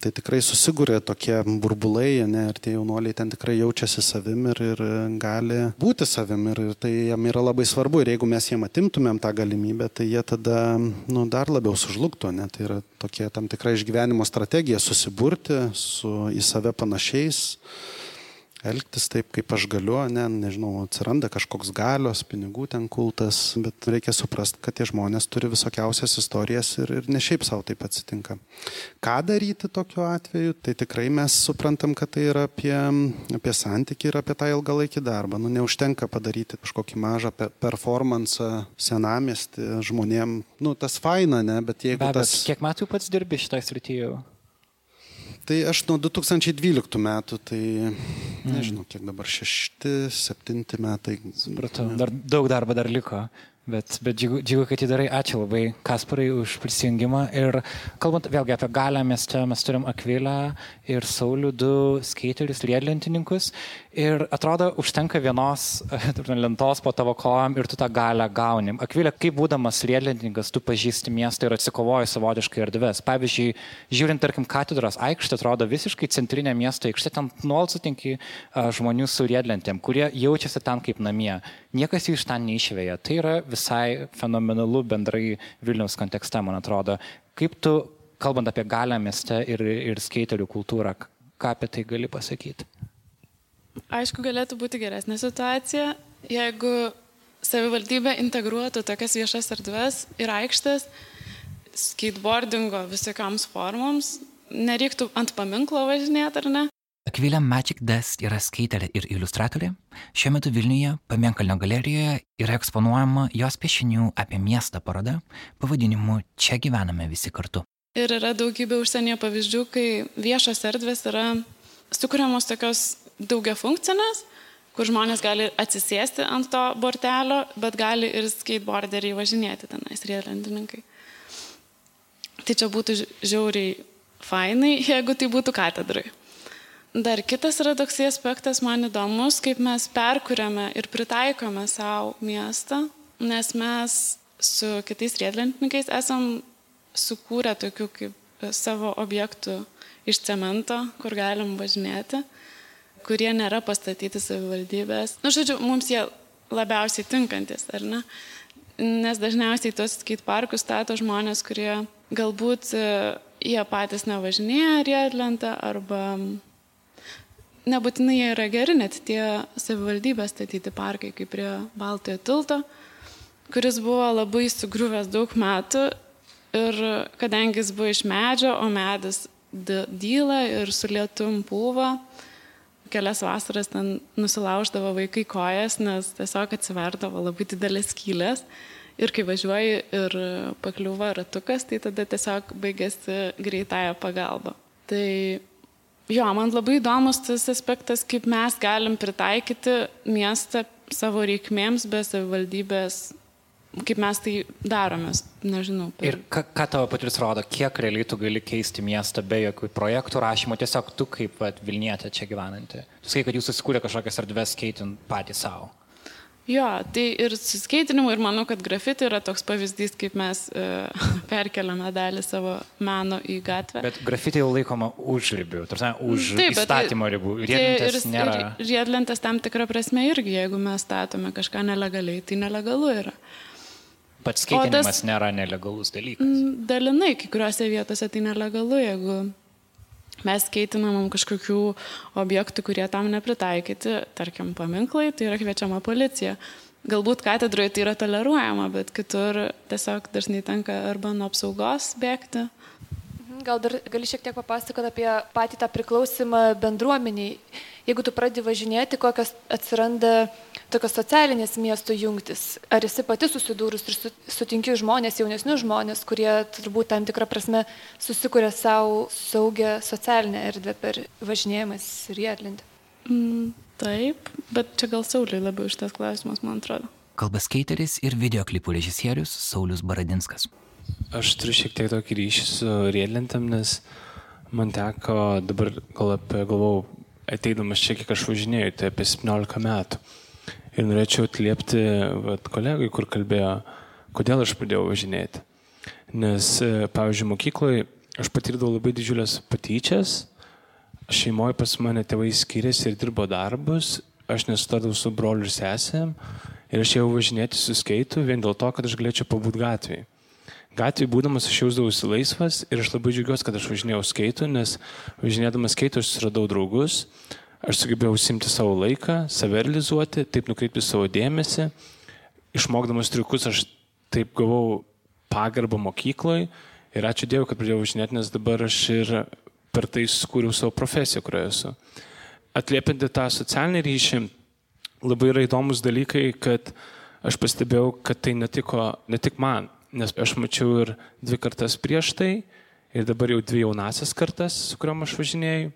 Tai tikrai susigūrė tokie burbulai, ne, ir tie jaunuoliai ten tikrai jaučiasi savim ir, ir gali būti savim ir, ir tai jam yra labai svarbu ir jeigu mes jiem atimtumėm tą galimybę, tai jie tada nu, dar labiau sužlugtų, ne, tai yra tokia tam tikra išgyvenimo strategija susiburti su į save panašiais elgtis taip, kaip aš galiu, ne, nežinau, atsiranda kažkoks galios, pinigų ten kultas, bet reikia suprasti, kad tie žmonės turi visokiausias istorijas ir, ir ne šiaip savo taip atsitinka. Ką daryti tokiu atveju, tai tikrai mes suprantam, kad tai yra apie, apie santyki ir apie tą ilgalaikį darbą. Nu, neužtenka padaryti kažkokį mažą performance senamestį žmonėm, nu, tas faina, ne, bet jeigu Be, tas... Bet kiek metų pats dirbi šitoje srityje? Tai aš nuo 2012 metų, tai nežinau, kiek dabar šešti, septinti metai. Supratau, dar daug darbo dar liko. Bet, bet džiugu, džiugu, kad įdarai. Ačiū labai Kasparai už prisijungimą. Ir kalbant vėlgi apie galę, mes čia mes turim Akvilę ir Saulių, du skaiterius, riedlentininkus. Ir atrodo, užtenka vienos lentos po tavo kojam ir tu tą galę gauni. Akvilė, kaip būdamas riedlentininkas, tu pažįsti miestą ir atsikovoji savotiškai erdves. Pavyzdžiui, žiūrint, tarkim, katedros aikštė atrodo visiškai centrinė miesto aikštė, ten nuolat sutinki žmonių su riedlentėm, kurie jaučiasi ten kaip namie. Niekas jų iš ten neišvėja. Tai yra visai fenomenalu bendrai Vilniaus kontekste, man atrodo. Kaip tu, kalbant apie galę mieste ir, ir skeiterių kultūrą, ką apie tai gali pasakyti? Aišku, galėtų būti geresnė situacija, jeigu savivaldybė integruotų tokias viešas erdves ir aikštės skateboardingo visokioms formoms, nereiktų ant paminklo važinėti, ar ne? Akvilė Magic Dust yra skaiterė ir iliustratorė. Šiuo metu Vilniuje, Pamienkalnio galerijoje yra eksponuojama jos piešinių apie miestą paroda pavadinimu Čia gyvename visi kartu. Ir yra daugybė užsienio pavyzdžių, kai viešos erdvės yra sukūriamos tokios daugia funkcinės, kur žmonės gali atsisėsti ant to bortelio, bet gali ir skateboarderiai važinėti tenais, riedlendininkai. Tai čia būtų žiauriai fainai, jeigu tai būtų katedrai. Dar kitas yra toksai aspektas man įdomus, kaip mes perkuriame ir pritaikome savo miestą, nes mes su kitais riedlentininkais esam sukūrę tokių kaip savo objektų iš cemento, kur galim važinėti kurie nėra pastatyti savivaldybės. Na, nu, žodžiu, mums jie labiausiai tinkantis, ar ne? Nes dažniausiai tos skate parkus stato žmonės, kurie galbūt e, jie patys nevažinėja riedlentą arba nebūtinai jie yra geri, net tie savivaldybės statyti parkai kaip prie Baltojo tilto, kuris buvo labai sugriuvęs daug metų ir kadangi jis buvo iš medžio, o medis dyla ir su lietum pūva, kelias vasaras ten nusilauždavo vaikai kojas, nes tiesiog atsiverdavo labai didelės skylės. Ir kai važiuoji ir pakliūva ratukas, tai tada tiesiog baigėsi greitąją pagalbą. Tai jo, man labai įdomus tas aspektas, kaip mes galim pritaikyti miestą savo reikmėms be savivaldybės kaip mes tai daromės, nežinau. Per... Ir ką, ką tavo patirtis rodo, kiek realiai tu gali keisti miestą be jokių projektų rašymo, tiesiog tu kaip vat, Vilnietė čia gyvenanti. Tu sakai, kad jūs susikūrė kažkokias erdves keitin patys savo. Jo, tai ir susikeitinimu, ir manau, kad grafiti yra toks pavyzdys, kaip mes e, perkeliame dalį savo meno į gatvę. Bet grafiti jau laikoma už ribų, tarsi už Taip, įstatymo tai, ribų. Riedlentės tai nėra. Ir riedlentės tam tikrą prasme irgi, jeigu mes statome kažką nelegaliai, tai nelegalu yra. Pats skaitinimas tas, nėra nelegalus dalykas. Dalinai, kai kuriuose vietose tai nelegalu, jeigu mes keitinam kažkokių objektų, kurie tam nepritaikyti, tarkim, paminklai, tai yra kviečiama policija. Galbūt katedroje tai yra toleruojama, bet kitur tiesiog dažnai tenka arba nuo apsaugos bėgti. Mhm, gal dar gali šiek tiek papasakoti apie patį tą priklausimą bendruomeniai. Jeigu tu pradedi važinėti, kokios atsiranda tokios socialinės miesto jungtis. Ar esi pati susidūrus ir sutinki žmonės, jaunesnius žmonės, kurie turbūt tam tikrą prasme susikuria savo saugę socialinę erdvę per važinėjimas ir jėtlintį? Mm, taip, bet čia gal Sauliai labiau iš tas klausimas, man atrodo. Kalba skaiteris ir videoklipų režisierius Saulis Baradinskas. Aš turiu šiek tiek tokį ryšį su riedlentėm, nes man teko dabar gal apie galvau, ateidamas čia, kiek aš važinėjau, tai apie 17 metų. Ir norėčiau atliepti vat, kolegai, kur kalbėjo, kodėl aš pradėjau važinėti. Nes, e, pavyzdžiui, mokykloje aš patirdavau labai didžiulės patyčias, šeimoje pas mane tėvai skiriasi ir dirbo darbus, aš nesutardavau su broliu ir sesėm ir aš jau važinėti su skeitu vien dėl to, kad aš galėčiau pabūti gatvėje. Gatvėje būdamas aš jausdavausi laisvas ir aš labai džiaugiuosi, kad aš važinėjau skeitu, nes važinėdamas skeitu aš susiradau draugus, Aš sugebėjau užsimti savo laiką, save realizuoti, taip nukreipti savo dėmesį. Išmokdamas triukus aš taip gavau pagarbą mokykloje ir ačiū Dievui, kad pradėjau važinėti, nes dabar aš ir per tai sukūriau savo profesiją, kurioje esu. Atliepiant tą socialinį ryšį, labai yra įdomus dalykai, kad aš pastebėjau, kad tai netiko ne tik man, nes aš mačiau ir dvi kartas prieš tai, ir dabar jau dvi jaunasias kartas, su kuriuom aš važinėjau.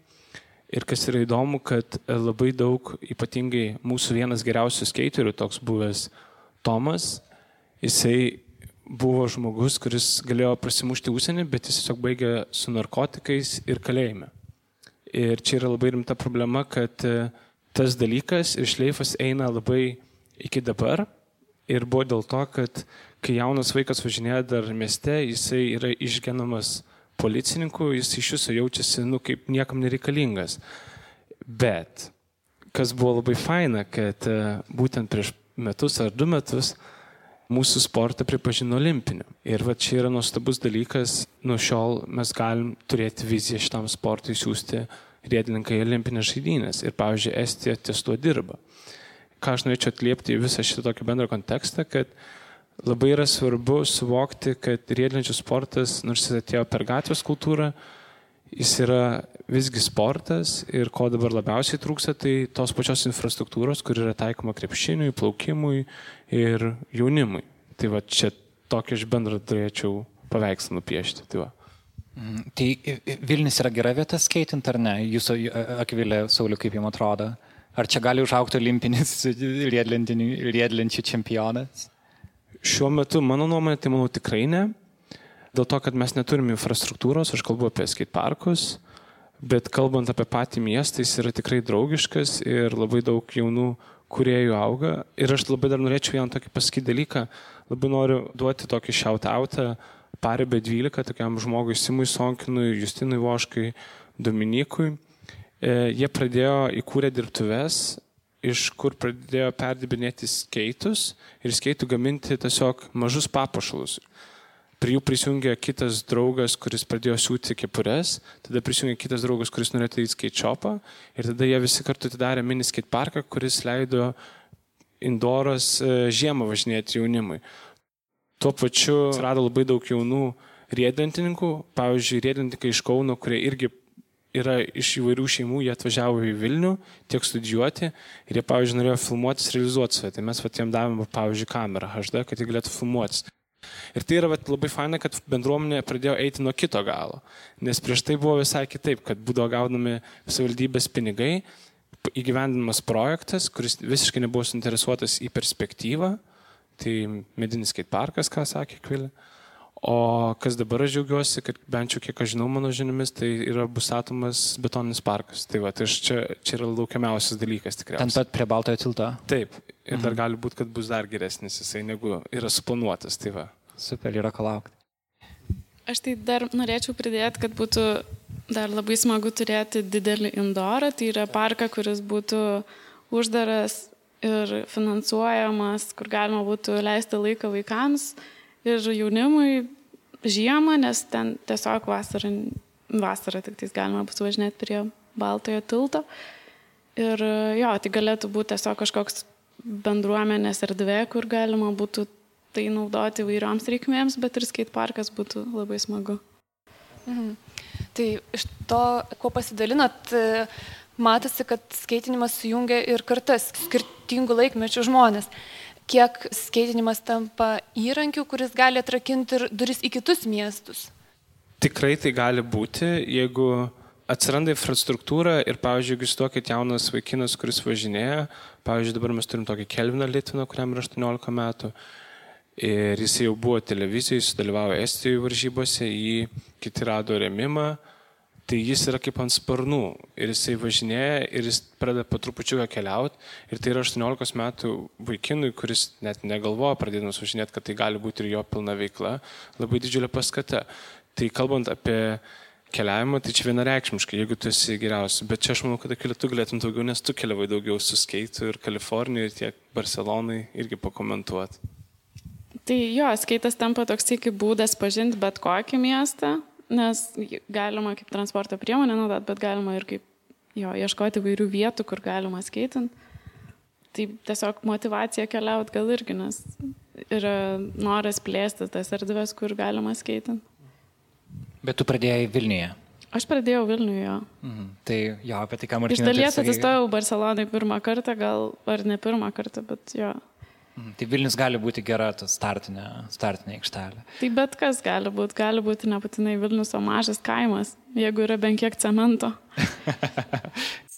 Ir kas yra įdomu, kad e, labai daug, ypatingai mūsų vienas geriausių skeiterių, toks buvęs Tomas, jisai buvo žmogus, kuris galėjo prasimušti užsienį, bet jis tiesiog baigė su narkotikais ir kalėjime. Ir čia yra labai rimta problema, kad e, tas dalykas ir šleifas eina labai iki dabar. Ir buvo dėl to, kad kai jaunas vaikas važinėja dar mieste, jisai yra išgenamas policininku, jis iš viso jaučiasi, nu, kaip niekam nereikalingas. Bet kas buvo labai faina, kad e, būtent prieš metus ar du metus mūsų sportą pripažino olimpiniu. Ir va čia yra nuostabus dalykas, nuo šiol mes galim turėti viziją šitam sportui siūsti riedininkai olimpinės žaidynės. Ir pavyzdžiui, Estija ties tuo dirba. Ką aš norėčiau atliepti į visą šitą tokį bendrą kontekstą, kad labai yra svarbu suvokti, kad riedlenčių sportas, nors jis atėjo per gatvės kultūrą, jis yra visgi sportas ir ko dabar labiausiai trūksta, tai tos pačios infrastruktūros, kur yra taikoma krepšiniui, plaukimui ir jaunimui. Tai va čia tokį aš bendrą turėčiau paveikslą nupiešti. Tai, va. Mm, tai Vilnius yra gera vieta skaitant ar ne? Jūsų akvilė, Sauliu, kaip jums atrodo? Ar čia gali užaukti olimpinis riedlenčių čempionas? Šiuo metu, mano nuomonė, tai manau tikrai ne. Dėl to, kad mes neturim infrastruktūros, aš kalbu apie skate parkus, bet kalbant apie patį miestą, jis yra tikrai draugiškas ir labai daug jaunų kuriejų auga. Ir aš labai dar norėčiau vieną tokį pasakyti dalyką, labai noriu duoti tokį shout-outą paribė 12 tokiam žmogui Simui Sonkinui, Justinui Voškai, Dominikui. E, jie pradėjo įkūrę dirbtuves iš kur pradėjo perdibinėti skeitus ir skeitų gaminti tiesiog mažus papuošalus. Prie jų prisijungė kitas draugas, kuris pradėjo siūti kepures, tada prisijungė kitas draugas, kuris norėjo daryti skate ir tada jie visi kartu atidarė mini skate parką, kuris leido indoras e, žiemą važinėti jaunimui. Tuo pačiu atsirado labai daug jaunų riedlentininkų, pavyzdžiui, riedlentininkai iš Kauno, kurie irgi yra iš įvairių šeimų, jie atvažiavo į Vilnių tiek studijuoti ir jie, pavyzdžiui, norėjo filmuotis, realizuoti save. Tai mes vat, jiem davėme, pavyzdžiui, kamerą HD, kad jie galėtų filmuotis. Ir tai yra vat, labai faina, kad bendruomenė pradėjo eiti nuo kito galo. Nes prieš tai buvo visai kitaip, kad būdavo gaunami savivaldybės pinigai, įgyvendinamas projektas, kuris visiškai nebuvo suinteresuotas į perspektyvą, Tai medinis skate parkas, ką sakė Kvilė. O kas dabar aš džiaugiuosi, kad bent jau kiek aš žinau mano žiniomis, tai yra bus statomas betoninis parkas. Tai va, tai čia, čia yra laukiamiausias dalykas tikriausiai. Ten pat prie Baltojo tilto. Taip. Ir Mhm. dar gali būti, kad bus dar geresnis jisai, negu yra suplanuotas. Tai va. Super, yra ko laukti. Aš tai dar norėčiau pridėti, kad būtų dar labai smagu turėti didelį indorą, tai yra parką, kuris būtų uždaras ir finansuojamas, kur galima būtų leisti laiką vaikams ir jaunimui žiemą, nes ten tiesiog vasarą, vasarą tik tais galima bus važinėti prie Baltojo tilto. Ir jo, tai galėtų būti tiesiog kažkoks bendruomenės erdvė, kur galima būtų tai naudoti įvairioms reikmėms, bet ir skate parkas būtų labai smagu. Mhm. Tai iš to, kuo pasidalinat, e, matosi, kad skaitinimas sujungia ir kartas, skirtingų laikmečių žmonės. Kiek skaitinimas tampa įrankiu, kuris gali atrakinti ir duris į kitus miestus. Tikrai tai gali būti, jeigu atsiranda infrastruktūra ir, pavyzdžiui, jeigu jūs tokit jaunas vaikinas, kuris važinėja, pavyzdžiui, dabar mes turim tokį Kelviną Litviną, kuriam yra 18 metų, ir jis jau buvo televizijoje, jis dalyvavo Estijoje varžybose, jį kiti rado remimą, tai jis yra kaip ant sparnų ir jisai važinėja ir jis pradeda po trupučiuką keliauti ir tai yra 18 metų vaikinui, kuris net negalvoja pradėdamas važinėti, kad tai gali būti ir jo pilna veikla, labai didžiulė paskata. Tai kalbant apie keliavimą, tai čia vienareikšmiškai, jeigu tu esi geriausias, bet čia aš manau, kad tu galėtum daugiau, nes tu keliavai daugiau su skeitu ir Kalifornijoje, ir tiek Barcelonai irgi pakomentuoti. Tai jo, skaitas tampa toksai kaip būdas pažinti bet kokį miestą, nes galima kaip transporto priemonę naudot, bet galima ir kaip jo, ieškoti vairių vietų, kur galima skaitant. Tai tiesiog motivacija keliauti gal irgi, nes yra noras plėsti tas erdvės, kur galima skaitant. Bet tu pradėjai Vilniuje. Aš pradėjau Vilniuje. Mhm. Tai jo, apie tai ką Iš Martinas. dalies atsistojau Barcelonai pirmą kartą, gal ar ne pirmą kartą, bet jo. Tai Vilnius gali būti gera ta startinė, startinė aikštelė. Tai bet kas gali būti, gali būti nebūtinai Vilnius, o mažas kaimas, jeigu yra bent kiek cemento.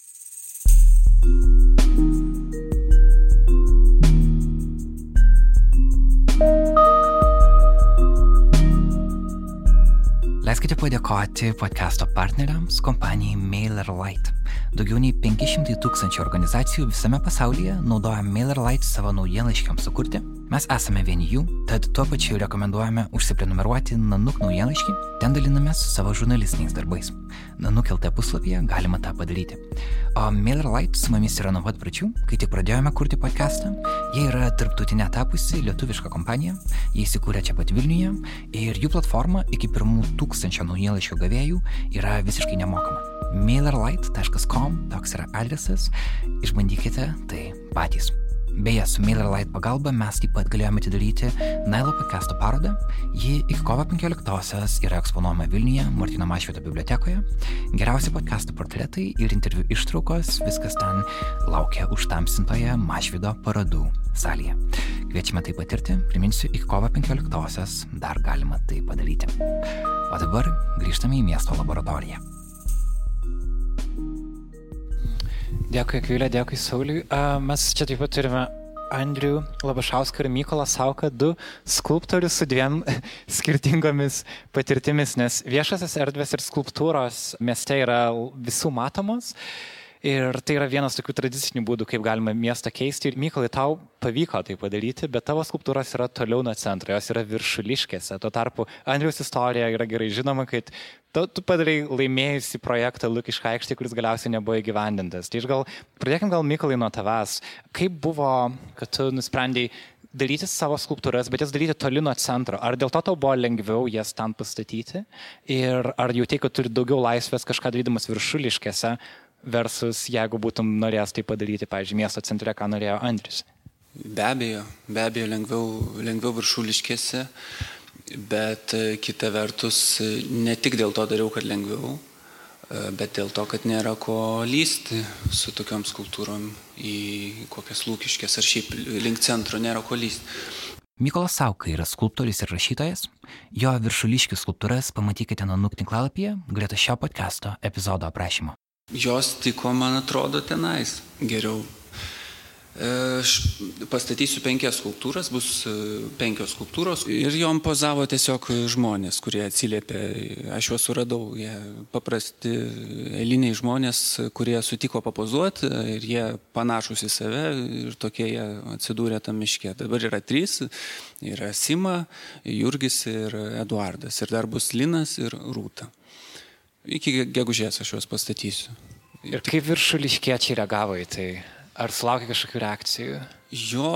Leiskite padėkoti podcast'o partneriams kompanijai MailerLite. Daugiau nei 500 tūkstančių organizacijų visame pasaulyje naudoja MailerLite savo naujienlaiškiams sukurti. Mes esame vieni jų, tad tuo pačiu rekomenduojame užsiprenumeruoti Nanuk naujienlaiškį, ten dalinamės su savo žurnalistiniais darbais. Nanuk LT puslapyje galima tą padaryti. O MailerLite su mumis yra nuo pat pradžių, kai tik pradėjome kurti podcastą. Jie yra tarptautinė tapusi lietuviška kompanija, jie įsikūrė čia pat Vilniuje ir jų platforma iki pirmų tūkstančio naujienlaiškio gavėjų yra visiškai nemokama. MailerLite.com toks yra adresas, išbandykite tai patys. Beje, su MailerLite pagalba mes taip pat galėjome atidaryti Nailo podcast'o parodą. Ji iki kovo 15-osios yra eksponuojama Vilniuje, Martino Mašvito bibliotekoje. Geriausi podcast'o portretai ir interviu ištraukos, viskas ten laukia užtamsintoje Mašvido parodų salėje. Kviečiame tai patirti, priminsiu, iki kovo 15-osios dar galima tai padaryti. O dabar grįžtame į miesto laboratoriją. Dėkui, Akvilė, dėkui, Sauliui. Mes čia taip pat turime Andrių Labašauską ir Mykolą Sauką, du skulptorius su dviem skirtingomis patirtimis, nes viešasis erdvės ir skulptūros mieste yra visų matomos. Ir tai yra vienas tokių tradicinių būdų, kaip galima miestą keisti. Ir Mykolai, tau pavyko tai padaryti, bet tavo skulptūros yra toliau nuo centro, jos yra viršuliškėse. Tuo tarpu Andriaus istorija yra gerai žinoma, kad tu, tu padarai laimėjusi projektą Lukišką aikštį, kuris galiausiai nebuvo įgyvendintas. Tai aš gal, pradėkim gal Mykolai nuo tavęs. Kaip buvo, kad tu nusprendėjai daryti savo skulptūras, bet jas daryti toli nuo centro. Ar dėl to tau buvo lengviau jas ten pastatyti? Ir ar jautai, kad turi daugiau laisvės kažką darydamas viršuliškėse versus jeigu būtum norėjęs tai padaryti, pavyzdžiui, miesto centre, ką norėjo Andris? Be abejo, be abejo lengviau, lengviau viršuliškėse, bet e, kita vertus e, ne tik dėl to dariau, kad lengviau, e, bet dėl to, kad nėra ko lysti su tokiom skultūrom į kokias lūkiškės ar šiaip link centro nėra ko lysti. Mykolas Sauka yra skulptorius ir rašytojas. Jo viršuliškių skulptūras pamatykite Nanuk tinklalapyje greta šio podcast'o epizodo aprašymo. Jos tiko, man atrodo, tenais geriau. Aš pastatysiu penkias skulptūras, bus e, penkios skulptūros ir jom pozavo tiesiog žmonės, kurie atsiliepė. Aš juos suradau, jie paprasti eiliniai žmonės, kurie sutiko papozuoti ir jie panašus į save ir tokie jie atsidūrė tam miške. Dabar yra trys, yra Sima, Jurgis ir Eduardas ir dar bus Linas ir Rūta. Iki gegužės aš juos pastatysiu. Ir kaip viršuliškiečiai reagavo į tai? Ar sulaukė kažkokių reakcijų? Jo,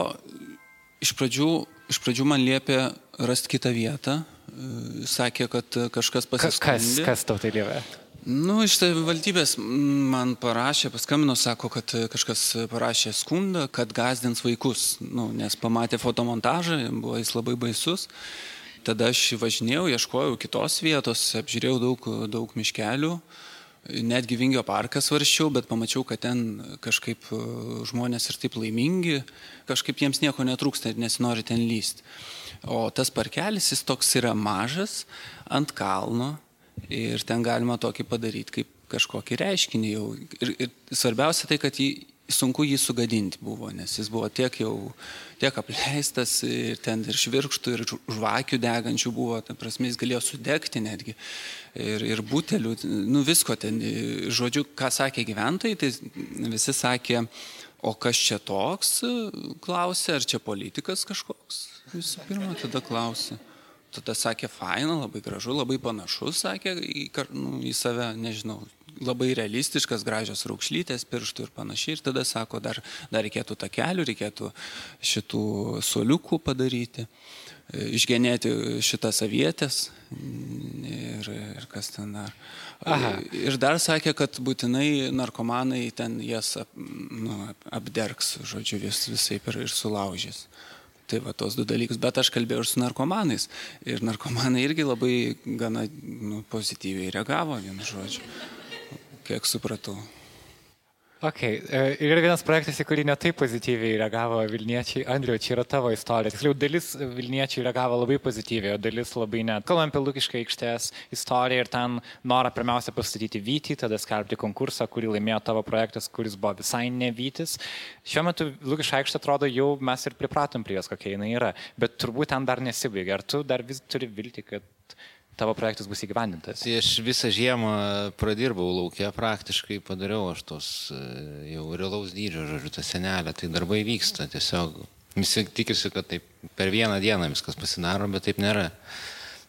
iš pradžių, iš pradžių man liepė rasti kitą vietą. Sakė, kad kažkas pasiskambino. Kas, kas tau tai liepė? Nu, iš tai valdybės man parašė, paskambino, sako, kad kažkas parašė skundą, kad gazdins vaikus, nu, nes pamatė fotomontažą, buvo jis labai baisus. Tada aš važinėjau, ieškojau kitos vietos, apžiūrėjau daug, daug miškelių. Netgi Vingio parką svarščiau, bet pamačiau, kad ten kažkaip e, žmonės ir taip laimingi, kažkaip jiems nieko netrūksta ir nesinori ten lysti. O tas parkelis, jis toks yra mažas, ant kalno ir ten galima tokį padaryti kaip kažkokį reiškinį jau. Ir, ir svarbiausia tai, kad jį, sunku jį sugadinti buvo, nes jis buvo tiek jau, tiek apleistas ir ten ir švirkštų, ir žvakių degančių buvo, ta prasme jis galėjo sudegti netgi. Ir, ir butelių, nu visko ten, žodžiu, ką sakė gyventojai, tai visi sakė, o kas čia toks, klausė, ar čia politikas kažkoks. Visų pirma, tada klausė. Tada sakė, faina, labai gražu, labai panašus, sakė į, nu, į save, nežinau, labai realistiškas, gražios raukšlytės, pirštų ir panašiai. Ir tada sako, dar, dar reikėtų takelių, reikėtų šitų soliukų padaryti, išgenėti šitas avietės ir, ir kas ten dar. Aha. Ir dar sakė, kad būtinai narkomanai ten jas ap, nu, apdergs, žodžiu, vis, visai ir, ir sulaužys. Tai va tos du dalykus, bet aš kalbėjau ir su narkomanais. Ir narkomanai irgi labai gana nu, pozityviai reagavo, vienu žodžiu kiek supratau. Ok, e, ir vienas projektas, į kurį netai pozityviai reagavo Vilniečiai. Andriu, čia yra tavo istorija. Tiksliau, dalis Vilniečiai reagavo labai pozityviai, o dalis labai net. Kalbam apie Lukišką aikštės istoriją ir ten norą pirmiausia pastatyti Vytį, tada skelbti konkursą, kurį laimėjo tavo projektas, kuris buvo visai ne Vytis. Šiuo metu Lukiška aikštė atrodo jau mes ir pripratom prie jos, kokia jinai yra, bet turbūt ten dar nesibaigia. Ar tu dar vis turi vilti, kad tavo projektas bus įgyvendintas? Tai aš visą žiemą pradirbau laukia, praktiškai padariau aš tos e, jau realaus dydžio, žodžiu, tą senelę, tai darbai vyksta tiesiog. Visi tikisi, kad taip per vieną dieną viskas pasidaro, bet taip nėra.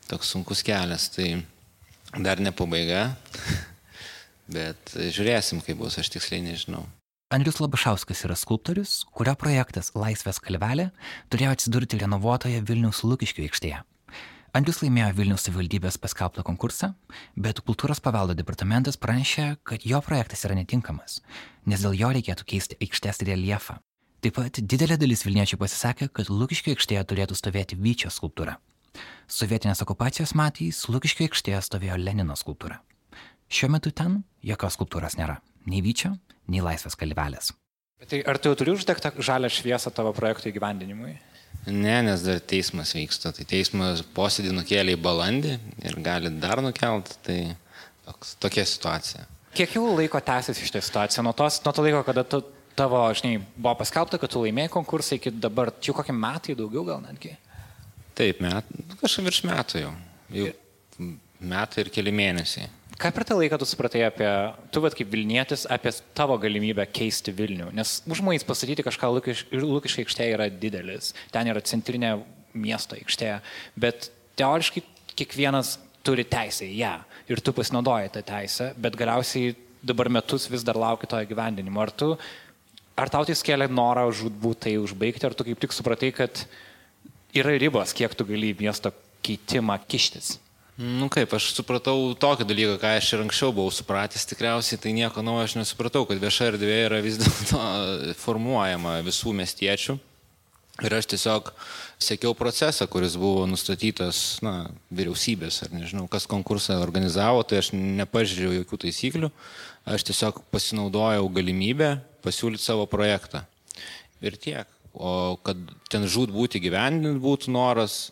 Toks sunkus kelias, tai dar ne pabaiga, bet žiūrėsim, kaip bus, aš tiksliai nežinau. Andrius Labašauskas yra skulptorius, kurio projektas Laisvės kalvelė turėjo atsidurti renovuotoje Vilniaus Lukiškių aikštėje. Andrius laimėjo Vilniaus savivaldybės paskelbtą konkursą, bet kultūros paveldo departamentas pranešė, kad jo projektas yra netinkamas, nes dėl jo reikėtų keisti aikštės reljefą. Taip pat didelė dalis Vilniečių pasisakė, kad Lukiškio aikštėje turėtų stovėti Vyčio skulptūra. Sovietinės okupacijos metais Lukiškio aikštėje stovėjo Lenino skulptūra. Šiuo metu ten jokios skulptūros nėra. Nei Vyčio, nei Laisvės kalvelės. Bet tai ar tu jau turi uždegtą žalę šviesą tavo projekto įgyvendinimui? Ne, nes dar teismas vyksta. Tai teismas posėdį nukėlė į balandį ir gali dar nukelt. Tai toks, tokia situacija. Kiek jau laiko tęsiasi šitą situaciją? Nuo, tos, nuo to laiko, kada tu, tavo, žinai, buvo paskelbta, kad tu laimėjai konkursą iki dabar, čia kokie metai daugiau gal netgi? Taip, met, kažkaip virš metų jau. Jau metai ir keli mėnesiai. Ką per tą laiką tu supratai apie, tu vad kaip Vilnietis, apie tavo galimybę keisti Vilnių? Nes užmojais pastatyti kažką Lukiškai aikštėje yra didelis. Ten yra centrinė miesto aikštė. Bet teoriškai kiekvienas turi teisę į ją. Ir tu pasinaudoji tą teisę, bet galiausiai dabar metus vis dar lauki to įgyvendinimo. Ar, tu, ar tau tai skėlė norą žudbūt tai užbaigti, ar tu kaip tik supratai, kad yra ribos, kiek tu gali į miesto keitimą kištis? Nu kaip, aš supratau tokį dalyką, ką aš ir anksčiau buvau supratęs, tikriausiai tai nieko naujo aš nesupratau, kad vieša erdvė yra vis dėlto formuojama visų miestiečių. Ir aš tiesiog sekiau procesą, kuris buvo nustatytas, na, vyriausybės, ar nežinau, kas konkursą organizavo, tai aš nepažiūrėjau jokių taisyklių, aš tiesiog pasinaudojau galimybę pasiūlyti savo projektą. Ir tiek. O kad ten žūt būti gyvendint būtų noras,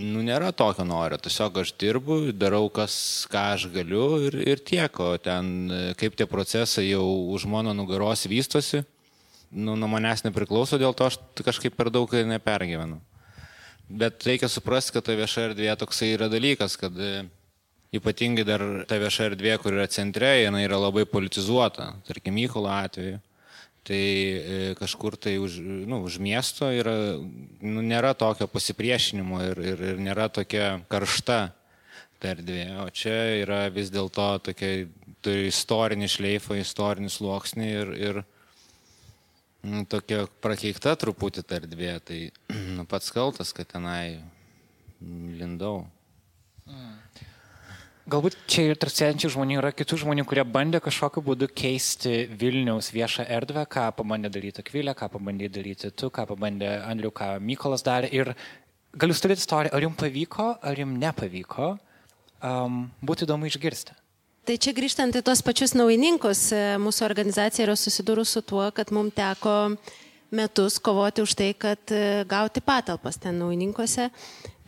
Nu, nėra tokio noro, tiesiog aš dirbu, darau kas, ką aš galiu ir, ir tiek, o ten kaip tie procesai jau už mano nugaros vystosi, nu, nuo manęs nepriklauso, dėl to aš kažkaip per daug nepergyvenu. Bet reikia suprasti, kad ta vieša erdvė toksai yra dalykas, kad e, ypatingai dar ta vieša erdvė, kur yra centre, jinai yra labai politizuota, tarkim, Mykolo atveju. Tai e, kažkur tai už, nu, už miesto yra, nu, nėra tokio pasipriešinimo ir, ir, ir nėra tokia karšta ta erdvė. O čia yra vis dėlto tokia, turi istorinį šleifą, istorinį sluoksnį ir, ir nu, tokia prakeikta truputį ta erdvė, tai nu, pats kaltas, kad tenai lindau. Mm. Galbūt čia ir tarp sėdinčių žmonių yra kitų žmonių, kurie bandė kažkokiu būdu keisti Vilniaus viešą erdvę, ką pabandė daryti Kvilė, ką pabandė daryti tu, ką pabandė Andriu, ką Mykolas darė. Ir gal jūs turite istoriją, ar jums pavyko, ar jums nepavyko, um, būtų įdomu išgirsti. Tai čia grįžtant į tos pačius naujininkus, e, mūsų organizacija yra susidūrus su tuo, kad mums teko metus kovoti už tai, kad e, gauti patalpas ten naujininkuose.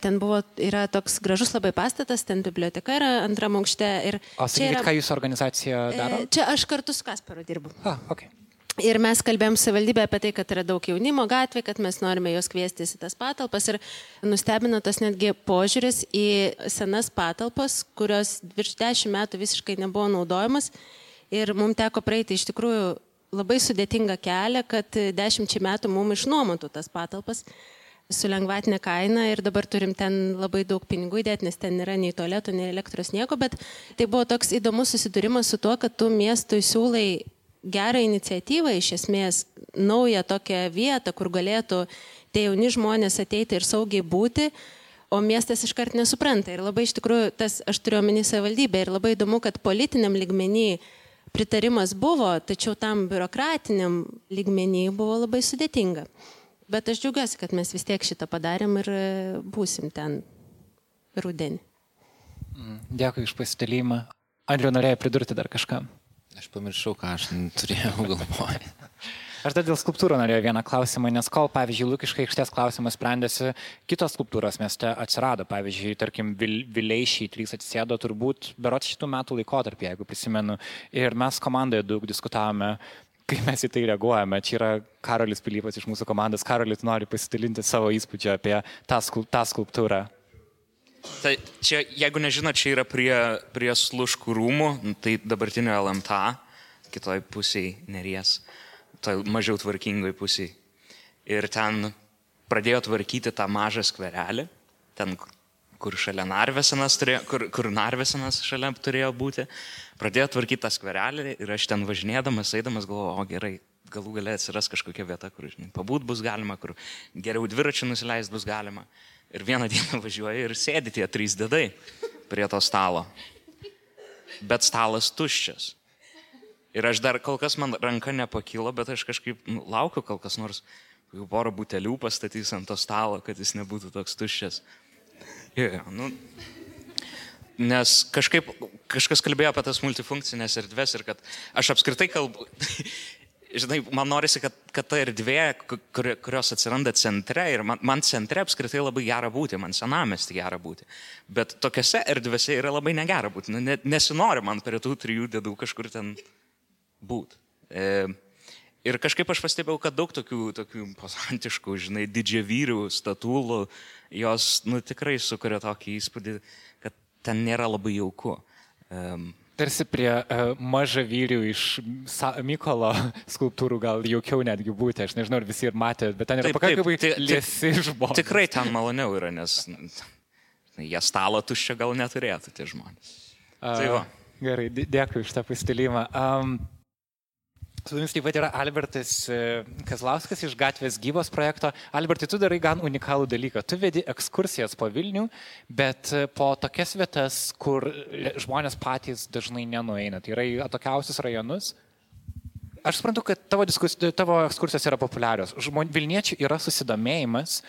Ten buvo, yra toks gražus labai pastatas, ten biblioteka yra antram aukšte. O sakykit, yra, ką jūsų organizacija daro? E, čia aš kartu su Kasparu dirbu. Ah, okay. Ir mes kalbėjom savivaldybę apie tai, kad yra daug jaunimo gatvė, kad mes norime juos kviestis į tas patalpas. Ir nustebino tas netgi požiūris į senas patalpas, kurios virš dešimt metų visiškai nebuvo naudojamas. Ir mums teko praeiti iš tikrųjų labai sudėtingą kelią, kad dešimčiai metų mums išnuomotų tas patalpas su lengvatinė kaina ir dabar turim ten labai daug pinigų įdėti, nes ten nėra nei tualetų, nei elektros nieko, bet tai buvo toks įdomus susidūrimas su tuo, kad tu miestui siūlai gerą iniciatyvą, iš esmės naują tokią vietą, kur galėtų tie jauni žmonės ateiti ir saugiai būti, o miestas iškart nesupranta. Ir labai iš tikrųjų, tas aš turiu omeny savivaldybę ir labai įdomu, kad politiniam ligmenį pritarimas buvo, tačiau tam biurokratiniam ligmenį buvo labai sudėtinga. Bet aš džiaugiuosi, kad mes vis tiek šitą padarėm ir e, būsim ten rudenį. Mm, dėkui iš pasidalymą. Andriu norėjo pridurti dar kažką. Aš pamiršau, ką aš turėjau galvoje. Aš dar dėl skulptūrų norėjau vieną klausimą, nes kol, pavyzdžiui, Lukiškai aikštės klausimas sprendėsi, kitos skulptūros mieste atsirado. Pavyzdžiui, tarkim, vil, Vileišiai trys atsisėdo turbūt berot šitų metų laikotarpį, jeigu prisimenu. Ir mes komandoje daug diskutavome, kaip mes į tai reaguojame. Čia yra Karolis Pilypas iš mūsų komandos. Karolis nori pasidalinti savo įspūdžio apie tą, skulp, tą skulptūrą. Tai čia, jeigu nežinot, čia yra prie, prie sluškų rūmų, tai dabartinio LMTA, kitoj pusėje neries, toj mažiau tvarkingoj pusėje. Ir ten pradėjo tvarkyti tą mažą skverelį, ten, kur šalia Narvesenas, turėjo, kur, kur Narvesenas šalia turėjo būti. Pradėjo tvarkyti tą skverelį ir aš ten važinėdamas, eidamas galvoju, o gerai, galų galę atsiras kažkokia vieta, kur, žinai, pabūt bus galima, kur geriau dviračių nusileist bus galima. Ir vieną dieną važiuoja ir sėdi tie trys dėdai prie to stalo. Bet stalas tuščias. Ir aš dar kol kas man ranka nepakilo, bet aš kažkaip nu, laukiu, kol kas nors jau porą butelių pastatys ant to stalo, kad jis nebūtų toks tuščias. Jo, nu, nes kažkaip kažkas kalbėjo apie tas multifunkcinės erdves ir kad aš apskritai kalbu, žinai, man norisi, kad, kad ta erdvė, kur, kurios atsiranda centre, ir man, man centre apskritai labai gera būti, man senamesti gera būti, bet tokiose erdvėse yra labai negera būti, nu, ne, nesinori man prie tų trijų dėdų kažkur ten būti. E, ir kažkaip aš pastebėjau, kad daug tokių, tokių posantiškų, žinai, didžiavyrių statulų, jos, nu, tikrai sukuria tokį įspūdį, kad ten nėra labai jauku. Um, Tarsi prie uh, maža vyrių iš Sa Mykolo skulptūrų gal jaukiau netgi būti, aš nežinau, ar visi ir matė, bet ten yra pakankamai liesi žmonės. Tikrai ten maloniau yra, nes jie stalo tuščio gal neturėtų tie žmonės. Uh, tai va. Gerai, dėkui už tą pasidalimą. Um, Su jumis taip pat yra Albertas e, Kazlauskas iš Gatvės gyvos projekto. Albertai, tu darai gan unikalų dalyką. Tu vedi ekskursijas po Vilnių, bet e, po tokias vietas, kur žmonės patys dažnai nenueina. Tai yra į atokiausius rajonus. Aš suprantu, kad tavo, diskus, tavo ekskursijos yra populiarios. Žmon, Vilniečių yra susidomėjimas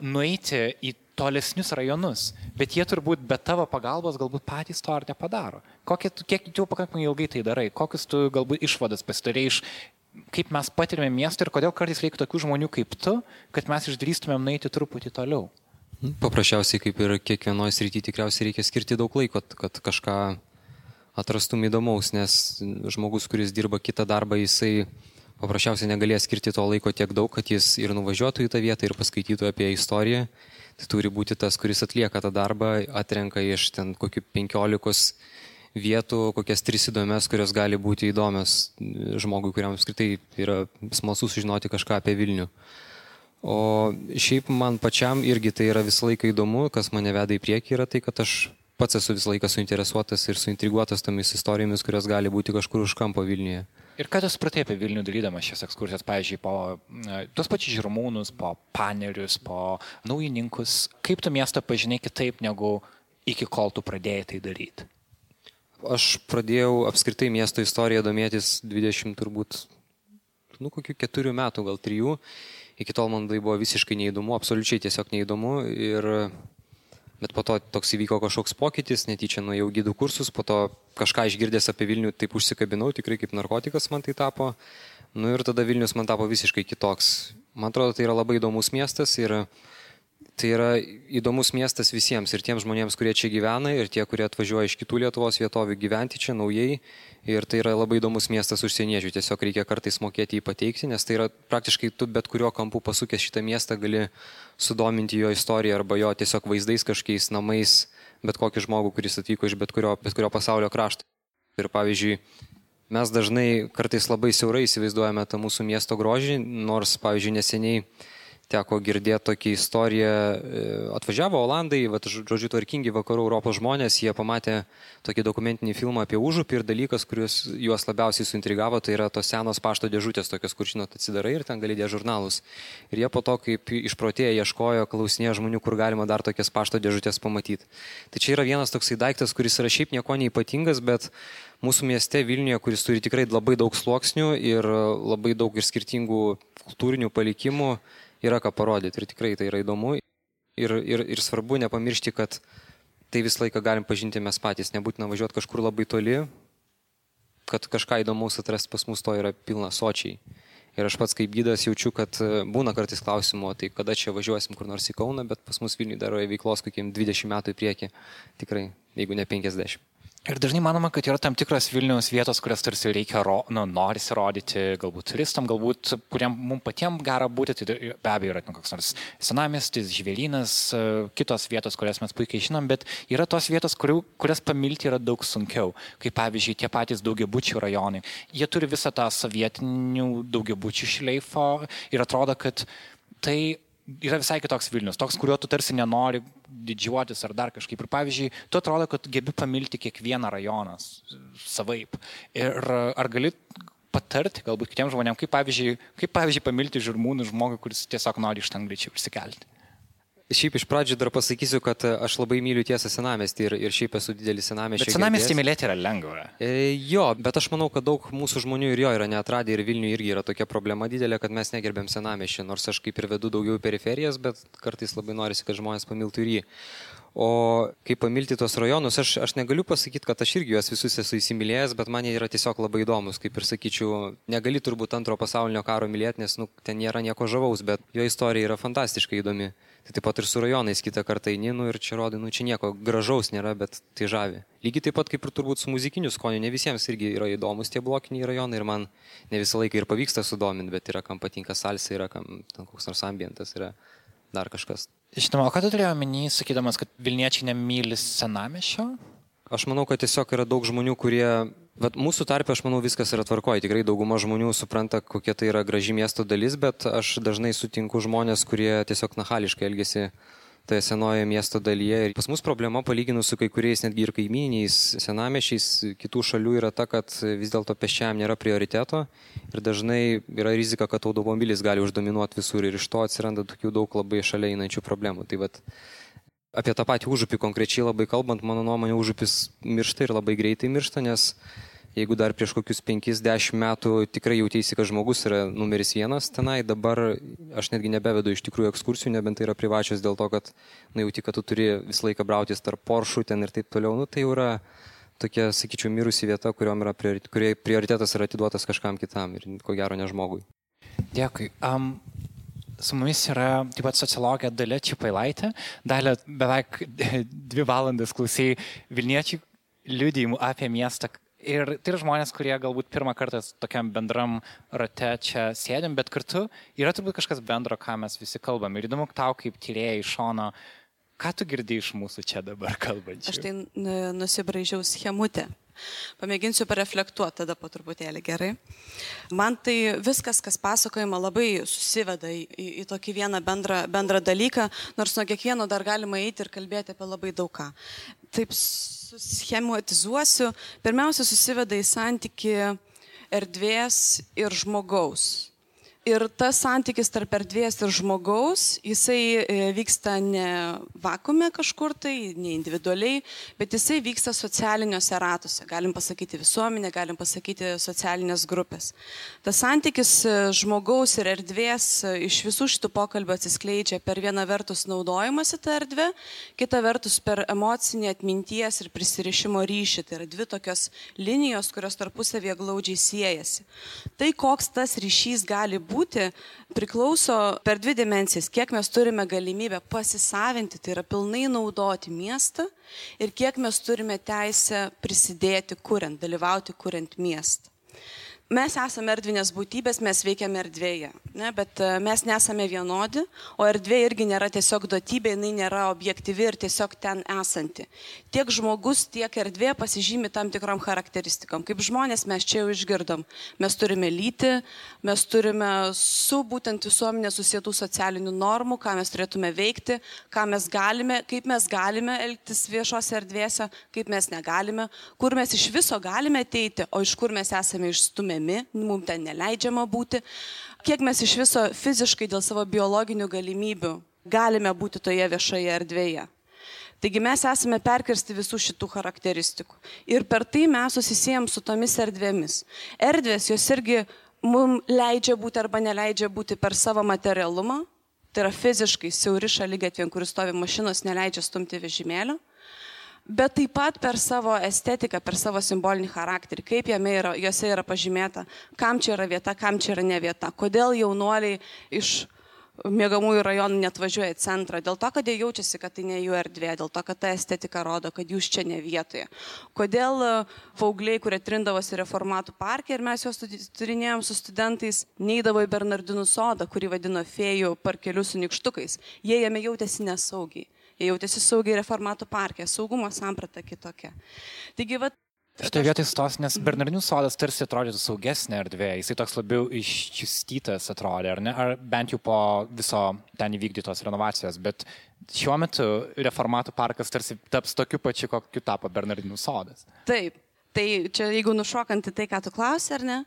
nueiti į tolesnius rajonus, bet jie turbūt be tavo pagalbos galbūt patys to ar nepadaro. Kokie, kiek tu pakankamai ilgai tai darai, kokius tu galbūt išvadas pasidarai iš kaip mes patirime miestą ir kodėl kartais reikia tokių žmonių kaip tu, kad mes išdrįstumėm nueiti truputį toliau. Paprasčiausiai, kaip ir kiekvienoje srityje, tikriausiai reikia skirti daug laiko, kad kažką atrastum įdomaus, nes žmogus, kuris dirba kitą darbą, jisai paprasčiausiai negalės skirti to laiko tiek daug, kad jis ir nuvažiuotų į tą vietą ir paskaitytų apie istoriją. Tai turi būti tas, kuris atlieka tą darbą, atrenka iš ten kokių penkiolikos vietų, kokias tris įdomias, kurios gali būti įdomios žmogui, kuriam apskritai yra smalsu sužinoti kažką apie Vilnių. O šiaip man pačiam irgi tai yra visą laiką įdomu, kas mane veda į priekį, yra tai, kad aš pats esu visą laiką suinteresuotas ir suintriguotas tomis istorijomis, kurios gali būti kažkur už kampo Vilniuje. Ir ką tu supratai apie Vilnių dalydamas šias ekskursijas, pavyzdžiui, po e, tuos pačius žirmūnus, po panerius, po naujininkus, kaip tu miestą pažinai kitaip negu iki kol tu pradėjai tai daryti? Aš pradėjau apskritai miesto istoriją domėtis 20 turbūt, nu, kokių keturių metų, gal trijų. Iki tol man tai buvo visiškai neįdomu, absoliučiai tiesiog neįdomu. Ir, bet po to toks įvyko kažkoks pokytis, netyčia nuėjau gydų kursus, po to kažką išgirdęs apie Vilnių taip užsikabinau, tikrai kaip narkotikas man tai tapo. Nu ir tada Vilnius man tapo visiškai kitoks. Man atrodo, tai yra labai įdomus miestas ir Tai yra įdomus miestas visiems ir tiems žmonėms, kurie čia gyvena, ir tie, kurie atvažiuoja iš kitų Lietuvos vietovių gyventi čia naujai. Ir tai yra labai įdomus miestas užsieniečių, tiesiog reikia kartais mokėti jį pateikti, nes tai yra praktiškai tu bet kuriuo kampu pasukęs šitą miestą gali sudominti jo istoriją arba jo tiesiog vaizdais kažkokiais namais, bet kokį žmogų, kuris atvyko iš bet kurio, bet kurio pasaulio krašto. Ir pavyzdžiui, mes dažnai kartais labai siaurai įsivaizduojame tą mūsų miesto grožį, nors, pavyzdžiui, neseniai teko girdėti tokią istoriją. E, atvažiavo Olandai, vat, žodžiu, tvarkingi vakarų Europos žmonės, jie pamatė tokį dokumentinį filmą apie užupį ir dalykas, kuris juos labiausiai suintrigavo, tai yra tos senos pašto dėžutės, tokios, kur žinot, atsidarai ir ten gali dėti žurnalus. Ir jie po to, kaip išprotėję, ieškojo, klausinėjo žmonių, kur galima dar tokias pašto dėžutės pamatyti. Tai čia yra vienas toksai daiktas, kuris yra šiaip nieko neipatingas, bet mūsų mieste Vilniuje, kuris turi tikrai labai daug sluoksnių ir labai daug ir skirtingų kultūrinių palikimų, yra ką parodyti ir tikrai tai yra įdomu. Ir, ir, ir svarbu nepamiršti, kad tai visą laiką galim pažinti mes patys, nebūtina važiuoti kažkur labai toli, kad kažką įdomaus atrasti pas mus to yra pilna sočiai. Ir aš pats kaip gydas jaučiu, kad e, būna kartais klausimo, tai kada čia važiuosim kur nors į Kauną, bet pas mus Vilniui daro veiklos kokiem 20 metų į priekį, tikrai, jeigu ne 50. Ir dažnai manoma, kad yra tam tikros Vilniaus vietos, kurias tarsi reikia, ro, nu, norisi rodyti, galbūt turistam, galbūt, kuriem mums patiems gera būti, tai be abejo yra nu, koks nors senamestis, žvėlynas, kitos vietos, kurias mes puikiai žinom, bet yra tos vietos, kurių, kurias pamilti yra daug sunkiau, kaip pavyzdžiui tie patys daugiabučių rajonai. Jie turi visą tą sovietinių daugiabučių šleifo ir atrodo, kad tai yra visai kitoks Vilnius, toks, kuriuo tu tarsi nenori didžiuotis ar dar kažkaip. Ir pavyzdžiui, tu atrodo, kad gebi pamilti kiekvieną rajoną savaip. Ir ar gali patarti galbūt kitiems žmonėms, kaip pavyzdžiui, kaip pavyzdžiui pamilti žirmūnų žmogų, kuris tiesiog nori iš ten greičiau išsikelti. Šiaip iš pradžių dar pasakysiu, kad aš labai myliu tiesą senamestį ir, ir šiaip esu didelis senamestį. Bet senamestį mylėti yra lengva. E, jo, bet aš manau, kad daug mūsų žmonių ir jo yra neatradę ir Vilniuje irgi yra tokia problema didelė, kad mes negerbėm senamestį, nors aš kaip ir vedu daugiau periferijas, bet kartais labai norisi, kad žmonės pamiltų ir jį. O kaip pamilti tos rajonus, aš, aš negaliu pasakyti, kad aš irgi juos visus esu įsimylėjęs, bet man jie yra tiesiog labai įdomus. Kaip ir sakyčiau, negali turbūt antro pasaulinio karo mylėti, nes nu, ten nėra nieko žavaus, bet jo istorija yra fantastiškai įdomi. Tai taip pat ir su rajonais kitą kartą eini, nu ir čia rodai, nu čia nieko gražaus nėra, bet tai žavi. Lygiai taip pat kaip ir turbūt su muzikiniu skoniu, ne visiems irgi yra įdomus tie blokiniai rajonai ir man ne visą laiką ir pavyksta sudominti, bet yra kam patinka salsa, yra kam ten koks nors ambientas, yra dar kažkas. Žinoma, o ką tu turėjai omeny, sakydamas, kad Vilniečiai nemyli senamešio? Aš manau, kad tiesiog yra daug žmonių, kurie Bet mūsų tarpe, aš manau, viskas yra tvarkoje. Tikrai dauguma žmonių supranta, kokia tai yra graži miesto dalis, bet aš dažnai sutinku žmonės, kurie tiesiog nahališkai elgesi toje senoje miesto dalyje. Ir pas mus problema, palyginus su kai kuriais netgi ir kaiminiais senamešiais kitų šalių, yra ta, kad vis dėlto pešiam nėra prioriteto ir dažnai yra rizika, kad automobilis gali uždominuoti visur ir iš to atsiranda tokių daug labai šalia einančių problemų. Tai vat, Apie tą patį užupį konkrečiai labai kalbant, mano nuomonė, užupis miršta ir labai greitai miršta, nes jeigu dar prieš kokius 5-10 metų tikrai jautėsi, kad žmogus yra numeris vienas tenai, dabar aš netgi nebevedu iš tikrųjų ekskursijų, nebent tai yra privačios dėl to, kad nu, jauti, kad tu turi visą laiką brautis tarp poršų ten ir taip toliau, nu, tai jau yra tokia, sakyčiau, mirusi vieta, yra prioritetas yra atiduotas kažkam kitam ir ko gero ne žmogui. Dėkui. Um, Su mumis yra taip pat sociologė Dalė Čiapailaitė. Dalė beveik dvi valandas klausai Vilniečių liūdėjimų apie miestą Ir tai yra žmonės, kurie galbūt pirmą kartą tokiam bendram rate čia sėdim, bet kartu yra turbūt kažkas bendro, ką mes visi kalbam. Ir įdomu tau, kaip tyrėjai iš šono, ką tu girdi iš mūsų čia dabar kalbančių. Aš tai nusibraižiau schemutę. Pamėginsiu pareflektuoti tada po truputėlį gerai. Man tai viskas, kas pasakojama, labai susiveda į, į, į tokį vieną bendrą, bendrą dalyką, nors nuo kiekvieno dar galima eiti ir kalbėti apie labai daug ką. Taip suschematizuosiu. Pirmiausia, susiveda į santyki erdvės ir žmogaus. Ir tas santykis tarp erdvės ir žmogaus, jisai e, vyksta ne vakume kažkur tai, ne individualiai, bet jisai vyksta socialiniuose ratuose. Galim pasakyti visuomenė, galim pasakyti socialinės grupės. Tas santykis e, žmogaus ir erdvės e, iš visų šitų pokalbių atsiskleidžia per vieną vertus naudojimąsi tą erdvę, kitą vertus per emocinį atminties ir prisirišimo ryšį. Tai yra dvi tokios linijos, kurios tarpusavėje glaudžiai siejasi. Tai koks tas ryšys gali būti būti priklauso per dvi dimensijas, kiek mes turime galimybę pasisavinti, tai yra pilnai naudoti miestą ir kiek mes turime teisę prisidėti kuriant, dalyvauti kuriant miestą mes esame erdvinės būtybės, mes veikiame erdvėje, ne, bet e, mes nesame vienodi, o erdvė irgi nėra tiesiog duotybė, jinai nėra objektyvi ir tiesiog ten esanti. Tiek žmogus, tiek erdvė pasižymi tam tikrom charakteristikom. Kaip žmonės mes čia jau išgirdom. Mes turime lyti, mes turime su būtent visuomenė susietų socialinių normų, ką mes turėtume veikti, ką mes galime, kaip mes galime elgtis viešose erdvėse, kaip mes negalime, kur mes iš viso galime ateiti, o iš kur mes esame išstumiami įleidžiami, mums ten neleidžiama būti, kiek mes iš viso fiziškai dėl savo biologinių galimybių galime būti toje viešoje erdvėje. Taigi mes esame perkirsti visų šitų charakteristikų. Ir per tai mes susisėjom su tomis erdvėmis. Erdvės jos irgi mums leidžia būti arba neleidžia būti per savo materialumą. Tai yra fiziškai siauri šalygatvė, kuris stovi mašinos, neleidžia stumti vežimėlio bet taip pat per savo estetiką, per savo simbolinį charakterį, kaip yra, juose yra pažymėta, kam čia yra vieta, kam čia yra ne vieta, kodėl jaunuoliai iš mėgamųjų rajonų net važiuoja į centrą, dėl to, kad jie jaučiasi, kad tai ne jų erdvė, dėl to, kad ta estetika rodo, kad jūs čia ne vietoje. Kodėl e, paaugliai, kurie trindavosi reformatų parke ir mes juos turinėjom su studentais, neįdavo į Bernardinų sodą, kurį vadino fėjų parkeliu su nikštukais, jie jame jautėsi nesaugiai. Jie jautėsi saugiai reformatų parke, saugumo samprata kitokia. Taigi, va, Šitoje vietoje stos, nes Bernardinių sodas tarsi atrodytų saugesnė erdvė, jisai toks labiau iščistytas atrodė, ar ne, ar bent jau po viso ten įvykdytos renovacijos, bet šiuo metu reformatų parkas tarsi taps tokiu pačiu, kokiu tapo Bernardinių sodas. Taip, tai čia jeigu nušokant į tai, ką tu klausi, ar ne,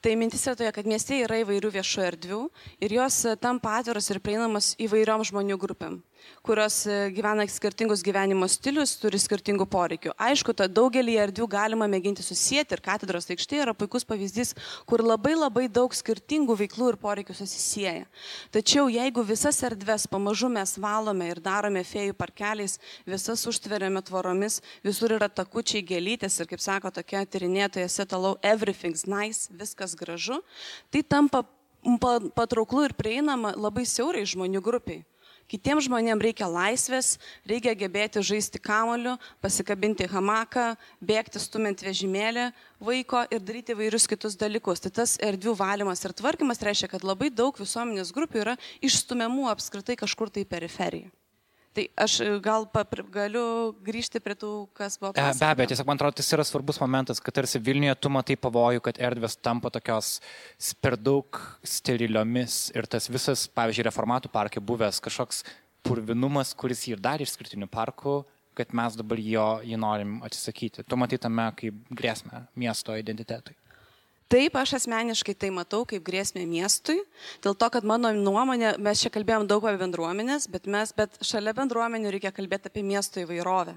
Tai mintis yra toje, kad mieste yra įvairių viešų erdvių ir jos tampa atviros ir prieinamos įvairiom žmonių grupėm kurios e, gyvena skirtingus gyvenimo stilius, turi skirtingų poreikių. Aišku, to daugelį erdvių galima mėginti susijęti ir katedros aikštė yra puikus pavyzdys, kur labai labai daug skirtingų veiklų ir poreikių susisieja. Tačiau jeigu visas erdves pamažu mes valome ir darome fėjų parkeliais, visas užtveriame tvoromis, visur yra takučiai gėlytės ir, kaip sako tokia tyrinėtoja Setalau, everything's nice, viskas gražu, tai tampa patrauklu ir prieinama labai siaurai žmonių grupiai. Kitiems žmonėms reikia laisvės, reikia gebėti žaisti kamoliu, pasikabinti hamaką, bėgti stumint vežimėlį vaiko ir daryti vairius kitus dalykus. Tai tas erdvių valymas ir tvarkymas reiškia, kad labai daug visuomenės grupių yra išstumiamų apskritai kažkur tai periferiją. Tai aš e, gal papri, galiu grįžti prie tų, kas buvo pasakota. Be abejo, tiesiog man atrodo, tas yra svarbus momentas, kad tarsi Vilniuje tu matai pavojų, kad erdvės tampa tokios per daug steriliomis ir tas visas, pavyzdžiui, reformatų parke buvęs kažkoks purvinumas, kuris jį ir dar išskirtinių parkų, kad mes dabar jo, jį norim atsisakyti. Tu matai tame kaip grėsmę miesto identitetui. Taip, aš asmeniškai tai matau kaip grėsmę miestui, dėl to, kad mano nuomonė, mes čia kalbėjom daug apie bendruomenės, bet, mes, bet šalia bendruomenių reikia kalbėti apie miesto įvairovę.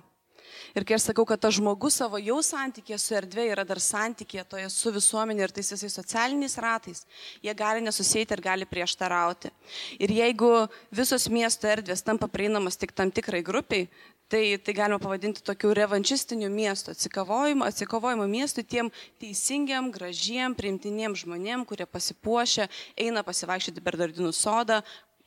Ir kai aš sakau, kad tas žmogus savo jau santykė su erdvė yra dar santykė toje su visuomenė ir tais visais socialiniais ratais, jie gali nesusėti ir gali prieštarauti. Ir jeigu visos miesto erdvės tampa prieinamos tik tam tikrai grupiai, Tai, tai galima pavadinti tokiu revanšistiniu miestu, atsikovojimo, atsikovojimo miestu tiem teisingiam, gražiem, priimtiniem žmonėm, kurie pasipuošia, eina pasivaikščioti per Dardinų sodą,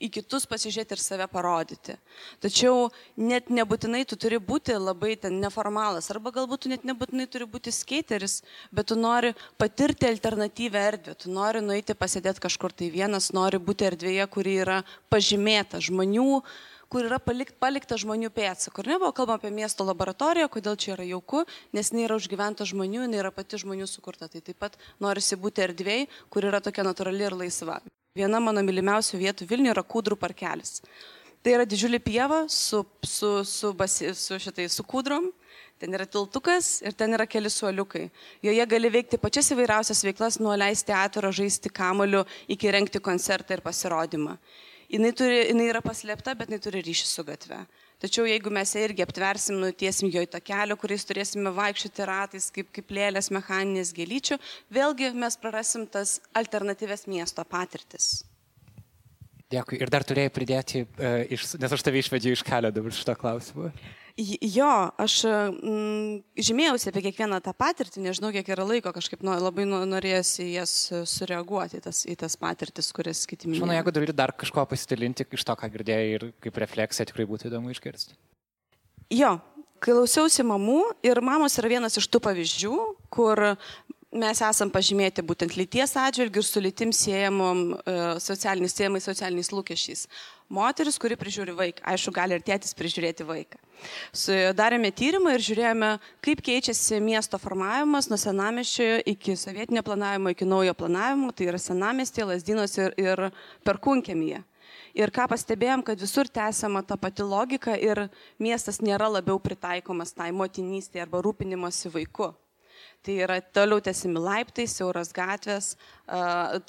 į kitus pasižiūrėti ir save parodyti. Tačiau net nebūtinai tu turi būti labai ten neformalas, arba galbūt tu net nebūtinai turi būti skateris, bet tu nori patirti alternatyvę erdvę, tu nori nueiti pasėdėti kažkur tai vienas, nori būti erdvėje, kuri yra pažymėta žmonių, kur yra palikt, palikta žmonių pėdsakų. Ir nebuvo kalbama apie miesto laboratoriją, kodėl čia yra jauku, nes jinai yra užgyventa žmonių, jinai yra pati žmonių sukurta. Tai taip pat norisi būti erdvėjai, kur yra tokia natūrali ir laisva. Viena mano mylimiausių vietų Vilniuje yra Kūdrų parkelis. Tai yra didžiulė pieva su, su, su, basi, su, šitai, su kūdrom, ten yra tiltukas ir ten yra keli suoliukai. Joje gali veikti pačias įvairiausias veiklas, nuo leisti atvirą, žaisti kamoliu iki renkti koncertą ir pasirodymą. Jis yra paslėpta, bet jinai turi ryšį su gatve. Tačiau jeigu mes irgi aptversim, nutiesim jo į tą kelią, kuriais turėsime vaikščioti ratais, kaip, kaip lėlės mechaninės gėlyčių, vėlgi mes prarasim tas alternatyves miesto patirtis. Dėkui. Ir dar turėjai pridėti, e, nes aš tave išvedžiau iš kelio dabar šito klausimu. Jo, aš mm, žymėjausi apie kiekvieną tą patirtį, nežinau, kiek yra laiko, kažkaip nu, labai norėjusi jas sureaguoti, tas, į tas patirtis, kurias kiti minėjo. Manau, jeigu gali dar kažko pasidalinti iš to, ką girdėjai ir kaip refleksija, tikrai būtų įdomu išgirsti. Jo, klausiausi mamų ir mamos yra vienas iš tų pavyzdžių, kur mes esam pažymėti būtent lyties atžvilgių ir su lytim siejamom e, socialiniais, siejamais socialiniais lūkesčiais. Moteris, kuri prižiūri vaiką, aišku, gali ir tėtis prižiūrėti vaiką. Su, darėme tyrimą ir žiūrėjome, kaip keičiasi miesto formavimas nuo senameščio iki sovietinio planavimo, iki naujo planavimo, tai yra senamestė, lasdynos ir, ir perkunkėmėje. Ir ką pastebėjom, kad visur tęsiama ta pati logika ir miestas nėra labiau pritaikomas tai motinystėje arba rūpinimosi vaiku. Tai yra toliau tęsimi laiptai, siauras gatvės,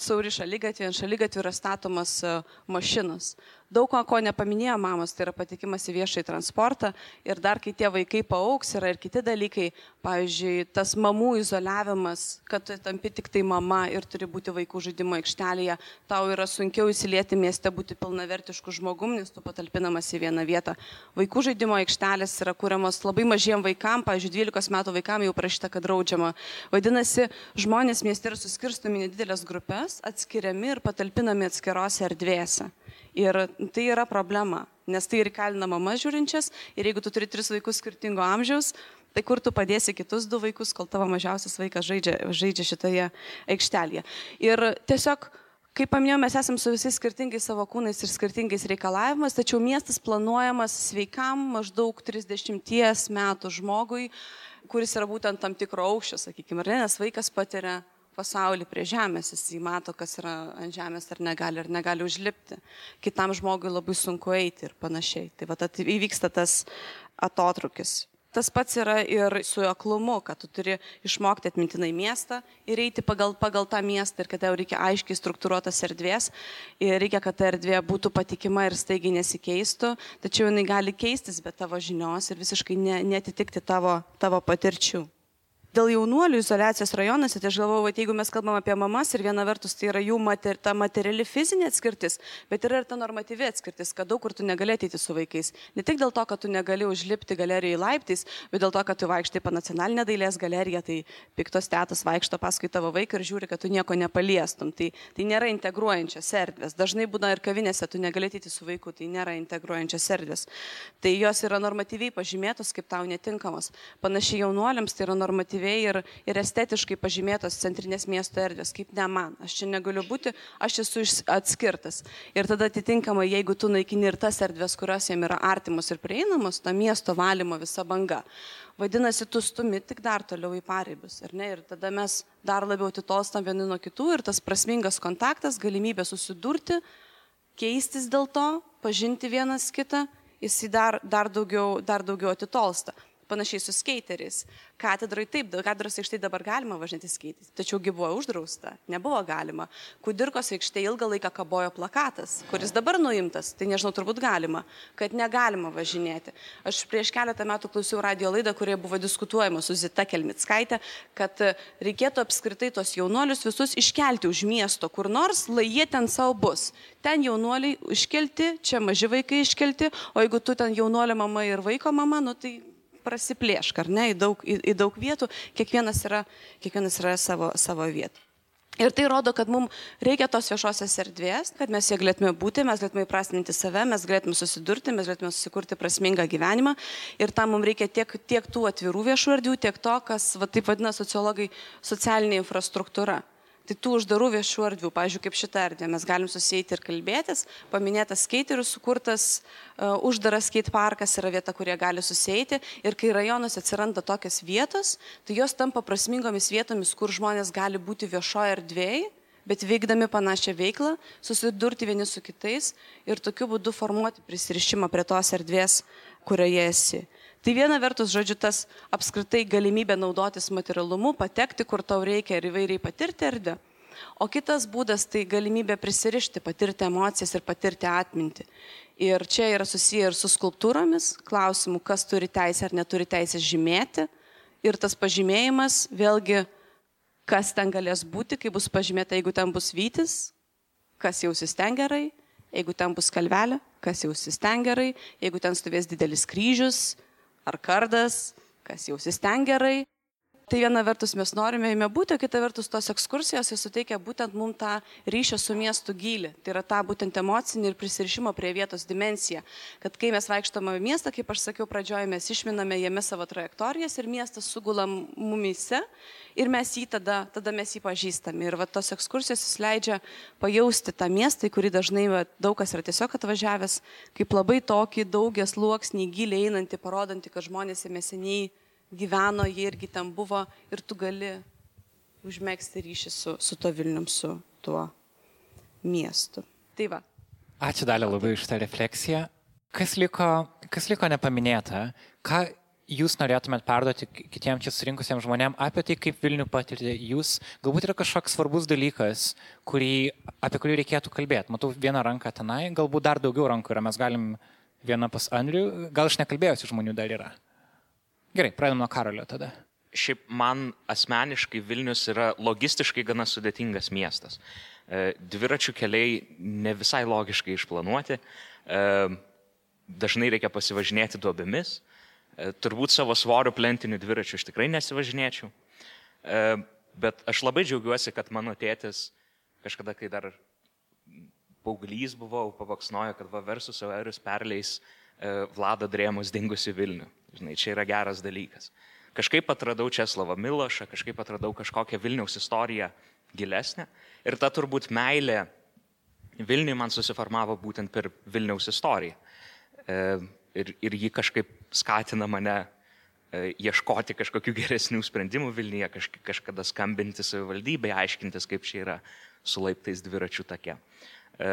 sauri šalygatvė, ant šalygatvė yra statomas mašinos. Daug ko, ko nepaminėjo mamos, tai yra patikimas į viešai transportą ir dar kai tie vaikai paauks, yra ir kiti dalykai, pavyzdžiui, tas mamų izoliavimas, kad tu tampi tik tai mama ir turi būti vaikų žaidimo aikštelėje, tau yra sunkiau įsilieti mieste, būti pilnavertišku žmogum, nes tu patalpinamas į vieną vietą. Vaikų žaidimo aikštelės yra kūriamos labai mažiem vaikam, pavyzdžiui, 12 metų vaikam jau prašyta, kad draudžiama. Vadinasi, žmonės mieste yra suskirstomi nedidelės grupės, atskiriami ir patalpinami atskirose erdvėse. Ir tai yra problema, nes tai ir kalina mama žiūrinčias ir jeigu tu turi tris vaikus skirtingo amžiaus, tai kur tu padėsi kitus du vaikus, kol tavo mažiausias vaikas žaidžia, žaidžia šitoje aikštelėje. Ir tiesiog, kaip paminėjau, mes esame su visais skirtingais savo kūnais ir skirtingais reikalavimas, tačiau miestas planuojamas sveikam maždaug 30 metų žmogui, kuris yra būtent tam tikro aukščio, sakykime, ar ne, nes vaikas patiria pasaulį prie žemės, jis mato, kas yra ant žemės ar negali, ar negali užlipti. Kitam žmogui labai sunku eiti ir panašiai. Tai va, įvyksta tas atotrukis. Tas pats yra ir su aklumu, kad tu turi išmokti atmintinai miestą ir eiti pagal, pagal tą miestą ir kad tau reikia aiškiai struktūruotas erdvės ir reikia, kad ta erdvė būtų patikima ir staigiai nesikeistų, tačiau jinai gali keistis be tavo žinios ir visiškai ne, netitikti tavo, tavo patirčių. Dėl jaunuolių izolacijos rajonuose, tai aš galvoju, kad jeigu mes kalbam apie mamas ir viena vertus tai yra jų mater, ta materiali fizinė atskirtis, bet yra ir ta normatyvi atskirtis, kad daug kur tu negali ateiti su vaikais. Ne tik dėl to, kad tu negali užlipti galerijai laiptais, bet dėl to, kad tu vaikštai po nacionalinę dailės galeriją, tai piktos tėtas vaikšto paskui tavo vaiką ir žiūri, kad tu nieko nepaliestum. Tai, tai nėra integruojančios erdvės. Dažnai būna ir kavinėse, tu negali ateiti su vaiku, tai nėra integruojančios erdvės. Tai jos yra normatyviai pažymėtos kaip tau netinkamos. Panašiai jaunuoliams tai yra normatyviai erdvėje ir, ir estetiškai pažymėtos centrinės miesto erdvės, kaip ne man. Aš čia negaliu būti, aš esu atskirtas. Ir tada atitinkamai, jeigu tu naikini ir tas erdvės, kurios jiem yra artimos ir prieinamos, ta miesto valymo visa banga. Vadinasi, tu stumi tik dar toliau į pareibus? Ir tada mes dar labiau atitolstam vieni nuo kitų ir tas prasmingas kontaktas, galimybė susidurti, keistis dėl to, pažinti vienas kitą, jis dar, dar, daugiau, dar daugiau atitolsta. Panašiai su skeiteriais. Katedrai taip, katedros aikštėje dabar galima važinėti skaitis, tačiaugi buvo uždrausta, nebuvo galima. Kudirkos aikštėje ilgą laiką kabojo plakatas, kuris dabar nuimtas, tai nežinau, turbūt galima, kad negalima važinėti. Aš prieš keletą metų klausiau radio laidą, kurioje buvo diskutuojama su Zita Kelmitskaitė, kad reikėtų apskritai tos jaunuolius visus iškelti už miesto kur nors, lai jie ten savo bus. Ten jaunuoliai iškelti, čia maži vaikai iškelti, o jeigu tu ten jaunuolio mama ir vaiko mama, nu tai prasiplėšk, ar ne, į daug, į, į daug vietų, kiekvienas yra, kiekvienas yra savo, savo vietų. Ir tai rodo, kad mums reikia tos viešosios erdvės, kad mes ją galėtume būti, mes galėtume įprasminti save, mes galėtume susidurti, mes galėtume susikurti prasmingą gyvenimą. Ir tam mums reikia tiek, tiek tų atvirų viešų erdvių, tiek to, kas va, taip vadina sociologai socialinė infrastruktūra. Tai tų uždarų viešų erdvių, pavyzdžiui, kaip šitą erdvę, mes galim susijęti ir kalbėtis. Paminėtas skeiterių sukurtas uh, uždaras skate parkas yra vieta, kurie gali susijęti. Ir kai rajonuose atsiranda tokios vietos, tai jos tampa prasmingomis vietomis, kur žmonės gali būti viešoje erdvėje, bet veikdami panašią veiklą, susidurti vieni su kitais ir tokiu būdu formuoti prisirišimą prie tos erdvės, kurioje esi. Tai viena vertus, žodžiu, tas apskritai galimybė naudotis materialumu, patekti, kur tau reikia ir įvairiai patirti erdvę. O kitas būdas tai galimybė prisirišti, patirti emocijas ir patirti atmintį. Ir čia yra susiję ir su skulptūromis, klausimu, kas turi teisę ar neturi teisę žymėti. Ir tas pažymėjimas, vėlgi, kas ten galės būti, kai bus pažymėta, jeigu ten bus vytis, kas jausis ten gerai, jeigu ten bus kalvelė, kas jausis ten gerai, jeigu ten stovės didelis kryžius, ar kardas, kas jausis ten gerai. Tai viena vertus mes norime jame būti, o kita vertus tos ekskursijos jis suteikia būtent mums tą ryšio su miestu gilį. Tai yra tą būtent emocinį ir prisirišimo prie vietos dimenciją. Kad kai mes vaikštame į miestą, kaip aš sakiau pradžioje, mes išminame jame savo trajektorijas ir miestas sugula mumise ir mes jį tada, tada mes jį pažįstame. Ir va, tos ekskursijos jis leidžia pajausti tą miestą, į kurį dažnai va, daug kas yra tiesiog atvažiavęs, kaip labai tokį daugias luoksnį giliai einantį, parodantį, kad žmonės jame seniai gyveno, jie irgi ten buvo ir tu gali užmėgsti ryšį su, su to Vilnium, su tuo miestu. Tai va. Ačiū dalį labai už tą refleksiją. Kas liko, kas liko nepaminėta? Ką jūs norėtumėt perduoti kitiems čia surinkusiems žmonėms apie tai, kaip Vilnių patirti jūs? Galbūt yra kažkoks svarbus dalykas, kurį, apie kurį reikėtų kalbėti. Matau vieną ranką tenai, galbūt dar daugiau rankų yra. Mes galim vieną pas Andrių, gal aš nekalbėjusiu žmonių dar yra. Gerai, pradedam nuo Karolio tada. Šiaip man asmeniškai Vilnius yra logistiškai gana sudėtingas miestas. E, dviračių keliai ne visai logiškai išplanuoti, e, dažnai reikia pasivažinėti duobėmis, e, turbūt savo svorių plentinių dviračių aš tikrai nesivažinėčiau, bet aš labai džiaugiuosi, kad mano tėtis kažkada, kai dar paauglys buvau, pavaksnojo, kad va versus Aerius perleis Vlado Drėmus dingusi Vilnių. Žinai, čia yra geras dalykas. Kažkaip atradau Česlavą Milošą, kažkaip atradau kažkokią Vilniaus istoriją gilesnę. Ir ta turbūt meilė Vilniui man susiformavo būtent per Vilniaus istoriją. E, ir, ir ji kažkaip skatina mane e, ieškoti kažkokių geresnių sprendimų Vilniuje, kaž, kažkada skambinti savivaldybei, aiškintis, kaip čia yra su laiptais dviračių take. E,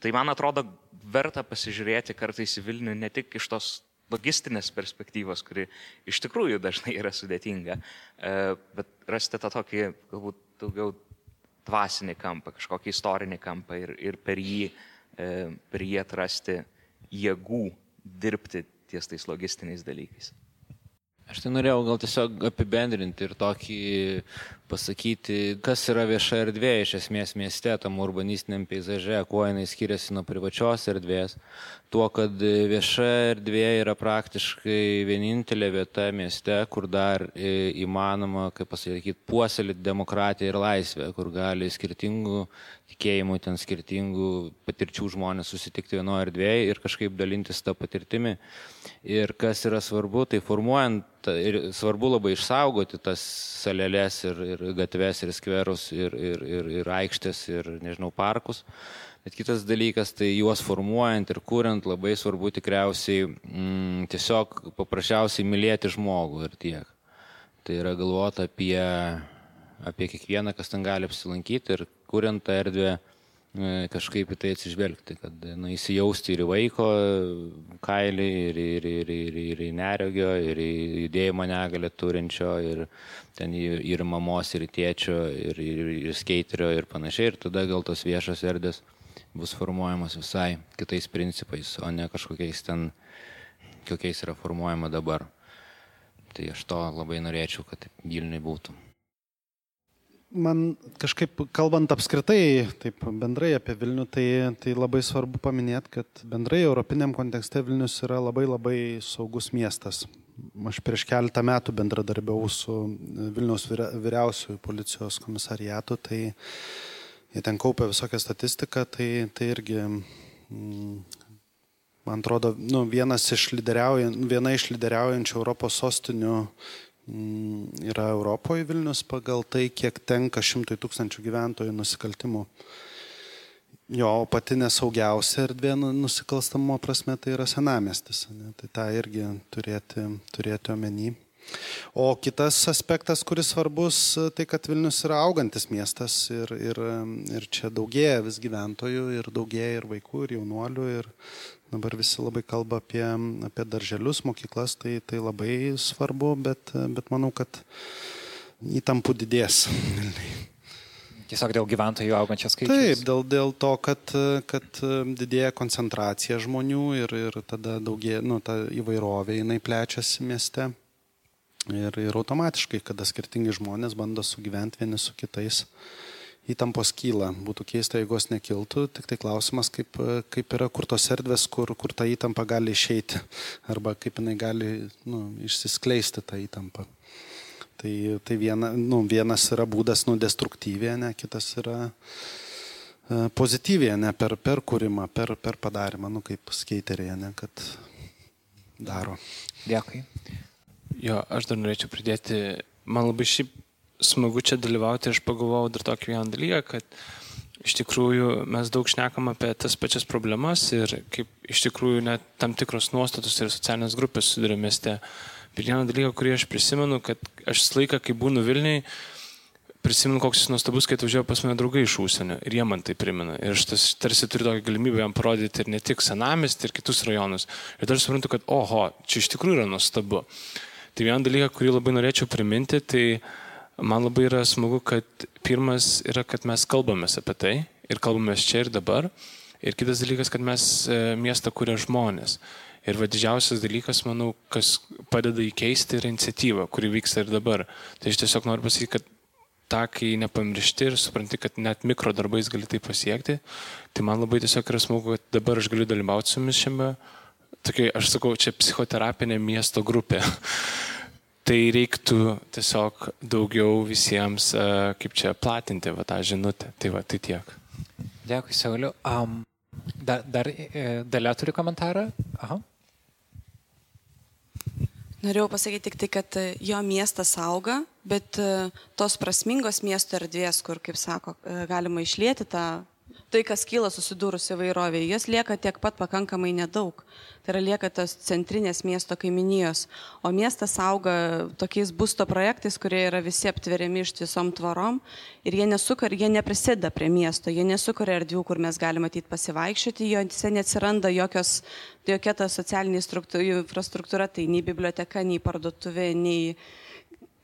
tai man atrodo verta pasižiūrėti kartais į Vilnių ne tik iš tos logistinės perspektyvos, kuri iš tikrųjų dažnai yra sudėtinga, e, bet rasti tą tokį galbūt daugiau dvasinį kampą, kažkokį istorinį kampą ir, ir per, jį, e, per jį atrasti jėgų dirbti ties tais logistiniais dalykais. Aš tai norėjau gal tiesiog apibendrinti ir tokį pasakyti, kas yra vieša erdvė iš esmės mieste, tam urbanistiniam peizaže, kuo jinai skiriasi nuo privačios erdvės. Tuo, kad vieša erdvė yra praktiškai vienintelė vieta mieste, kur dar įmanoma, kaip pasakyti, puoselėti demokratiją ir laisvę, kur gali skirtingų tikėjimų, ten skirtingų patirčių žmonės susitikti vienoje erdvėje ir kažkaip dalintis tą patirtimį. Ir kas yra svarbu, tai formuojant, ir svarbu labai išsaugoti tas salelės ir, ir gatves ir skverus ir, ir, ir, ir aikštės ir, nežinau, parkus. Bet kitas dalykas, tai juos formuojant ir kuriant labai svarbu tikriausiai mm, tiesiog paprasčiausiai mylėti žmogų ir tiek. Tai yra galvoti apie, apie kiekvieną, kas ten gali apsilankyti ir kuriant tą erdvę e, kažkaip į tai atsižvelgti, kad na, įsijausti ir į vaiko kailį, ir, ir, ir, ir, ir į neregio, ir į judėjimo negalę turinčio, ir ten ir, ir mamos, ir tėčio, ir, ir, ir skaiterio ir panašiai. Ir tada gal tos viešos erdvės bus formuojamas visai kitais principais, o ne kažkokiais ten, kokiais yra formuojama dabar. Tai aš to labai norėčiau, kad Vilniui būtų. Man kažkaip kalbant apskritai, taip bendrai apie Vilnių, tai, tai labai svarbu paminėti, kad bendrai europiniam kontekste Vilnius yra labai labai saugus miestas. aš prieš keletą metų bendradarbiavau su Vilniaus vyriausiųjų policijos komisariatu, tai jie ten kaupia visokią statistiką, tai, tai irgi, mm, man atrodo, nu, iš viena iš lyderiaujančių Europos sostinių mm, yra Europoje Vilnius pagal tai, kiek tenka šimtui tūkstančių gyventojų nusikaltimų. Jo, pati nesaugiausia erdvė nu, nusikalstamo prasme tai yra senamestis. Ne? Tai tą irgi turėti, turėti omeny. O kitas aspektas, kuris svarbus, tai kad Vilnius yra augantis miestas ir, ir, ir čia daugėja vis gyventojų ir daugėja ir vaikų, ir jaunuolių. Ir dabar visi labai kalba apie, apie darželius, mokyklas, tai, tai labai svarbu, bet, bet manau, kad įtampų didės. Tiesiog dėl gyventojų augančios skaičius. Taip, dėl, dėl to, kad, kad didėja koncentracija žmonių ir, ir tada daugėja, nu, ta įvairovė, jinai plečiasi mieste. Ir, ir automatiškai, kada skirtingi žmonės bando sugyventi vieni su kitais, įtampos kyla. Būtų keista, jeigu jos nekiltų, tik tai klausimas, kaip, kaip yra kur tos erdvės, kur, kur ta įtampa gali išeiti, arba kaip jinai gali nu, išsiskleisti tą įtampą. Tai, tai viena, nu, vienas yra būdas nu, destruktyvė, ne, kitas yra e, pozityvė, ne per, per kūrimą, per, per padarimą, nu, kaip skeiteriai, ne, kad daro. Dėkui. Jo, aš dar norėčiau pridėti, man labai šiaip smagu čia dalyvauti, aš pagalvojau dar tokį vieną dalyką, kad iš tikrųjų mes daug šnekam apie tas pačias problemas ir kaip iš tikrųjų net tam tikros nuostatos ir socialinės grupės susiduria mieste. Bet vieną dalyką, kurį aš prisimenu, kad aš laiką, kai būnu Vilniui, prisimenu, koks jis nuostabus, kai atvažiavo pas mane draugai iš užsienio ir jie man tai primena. Ir aš tas, tarsi turiu tokią galimybę jam parodyti ir ne tik senamestį, ir kitus rajonus. Ir dar suprantu, kad oho, čia iš tikrųjų yra nuostabu. Tai vieną dalyką, kurį labai norėčiau priminti, tai man labai yra smagu, kad pirmas yra, kad mes kalbamės apie tai ir kalbamės čia ir dabar. Ir kitas dalykas, kad mes e, miestą kuria žmonės. Ir va didžiausias dalykas, manau, kas padeda įkeisti yra iniciatyva, kuri vyksta ir dabar. Tai aš tiesiog noriu pasakyti, kad tą, kai nepamiršti ir supranti, kad net mikro darbais gali tai pasiekti, tai man labai tiesiog yra smagu, kad dabar aš galiu dalyvauti su jumis šiame tokia, aš sakau, čia psichoterapinė miesto grupė. tai reiktų tiesiog daugiau visiems, e, kaip čia, platinti va, tą žinutę. Tai va, tai tiek. Dėkui, Sauliu. Um, dar dar e, dalė turi komentarą? Aha. Norėjau pasakyti tik tai, kad e, jo miestas auga, bet tos prasmingos miesto erdvės, kur, kaip sako, galima išlėti tą tai, kas kyla susidūrus įvairovėje, jos lieka tiek pat pakankamai nedaug. Tai yra lieka tos centrinės miesto kaiminijos. O miestas auga tokiais būsto projektais, kurie yra visi aptveriami iš visom tvarom ir jie nesukuria, jie neprisideda prie miesto, jie nesukuria erdvių, kur mes galime matyti pasivaikščioti, jose neatsiranda jokios, jokia ta socialinė infrastruktūra, tai nei biblioteka, nei parduotuvė, nei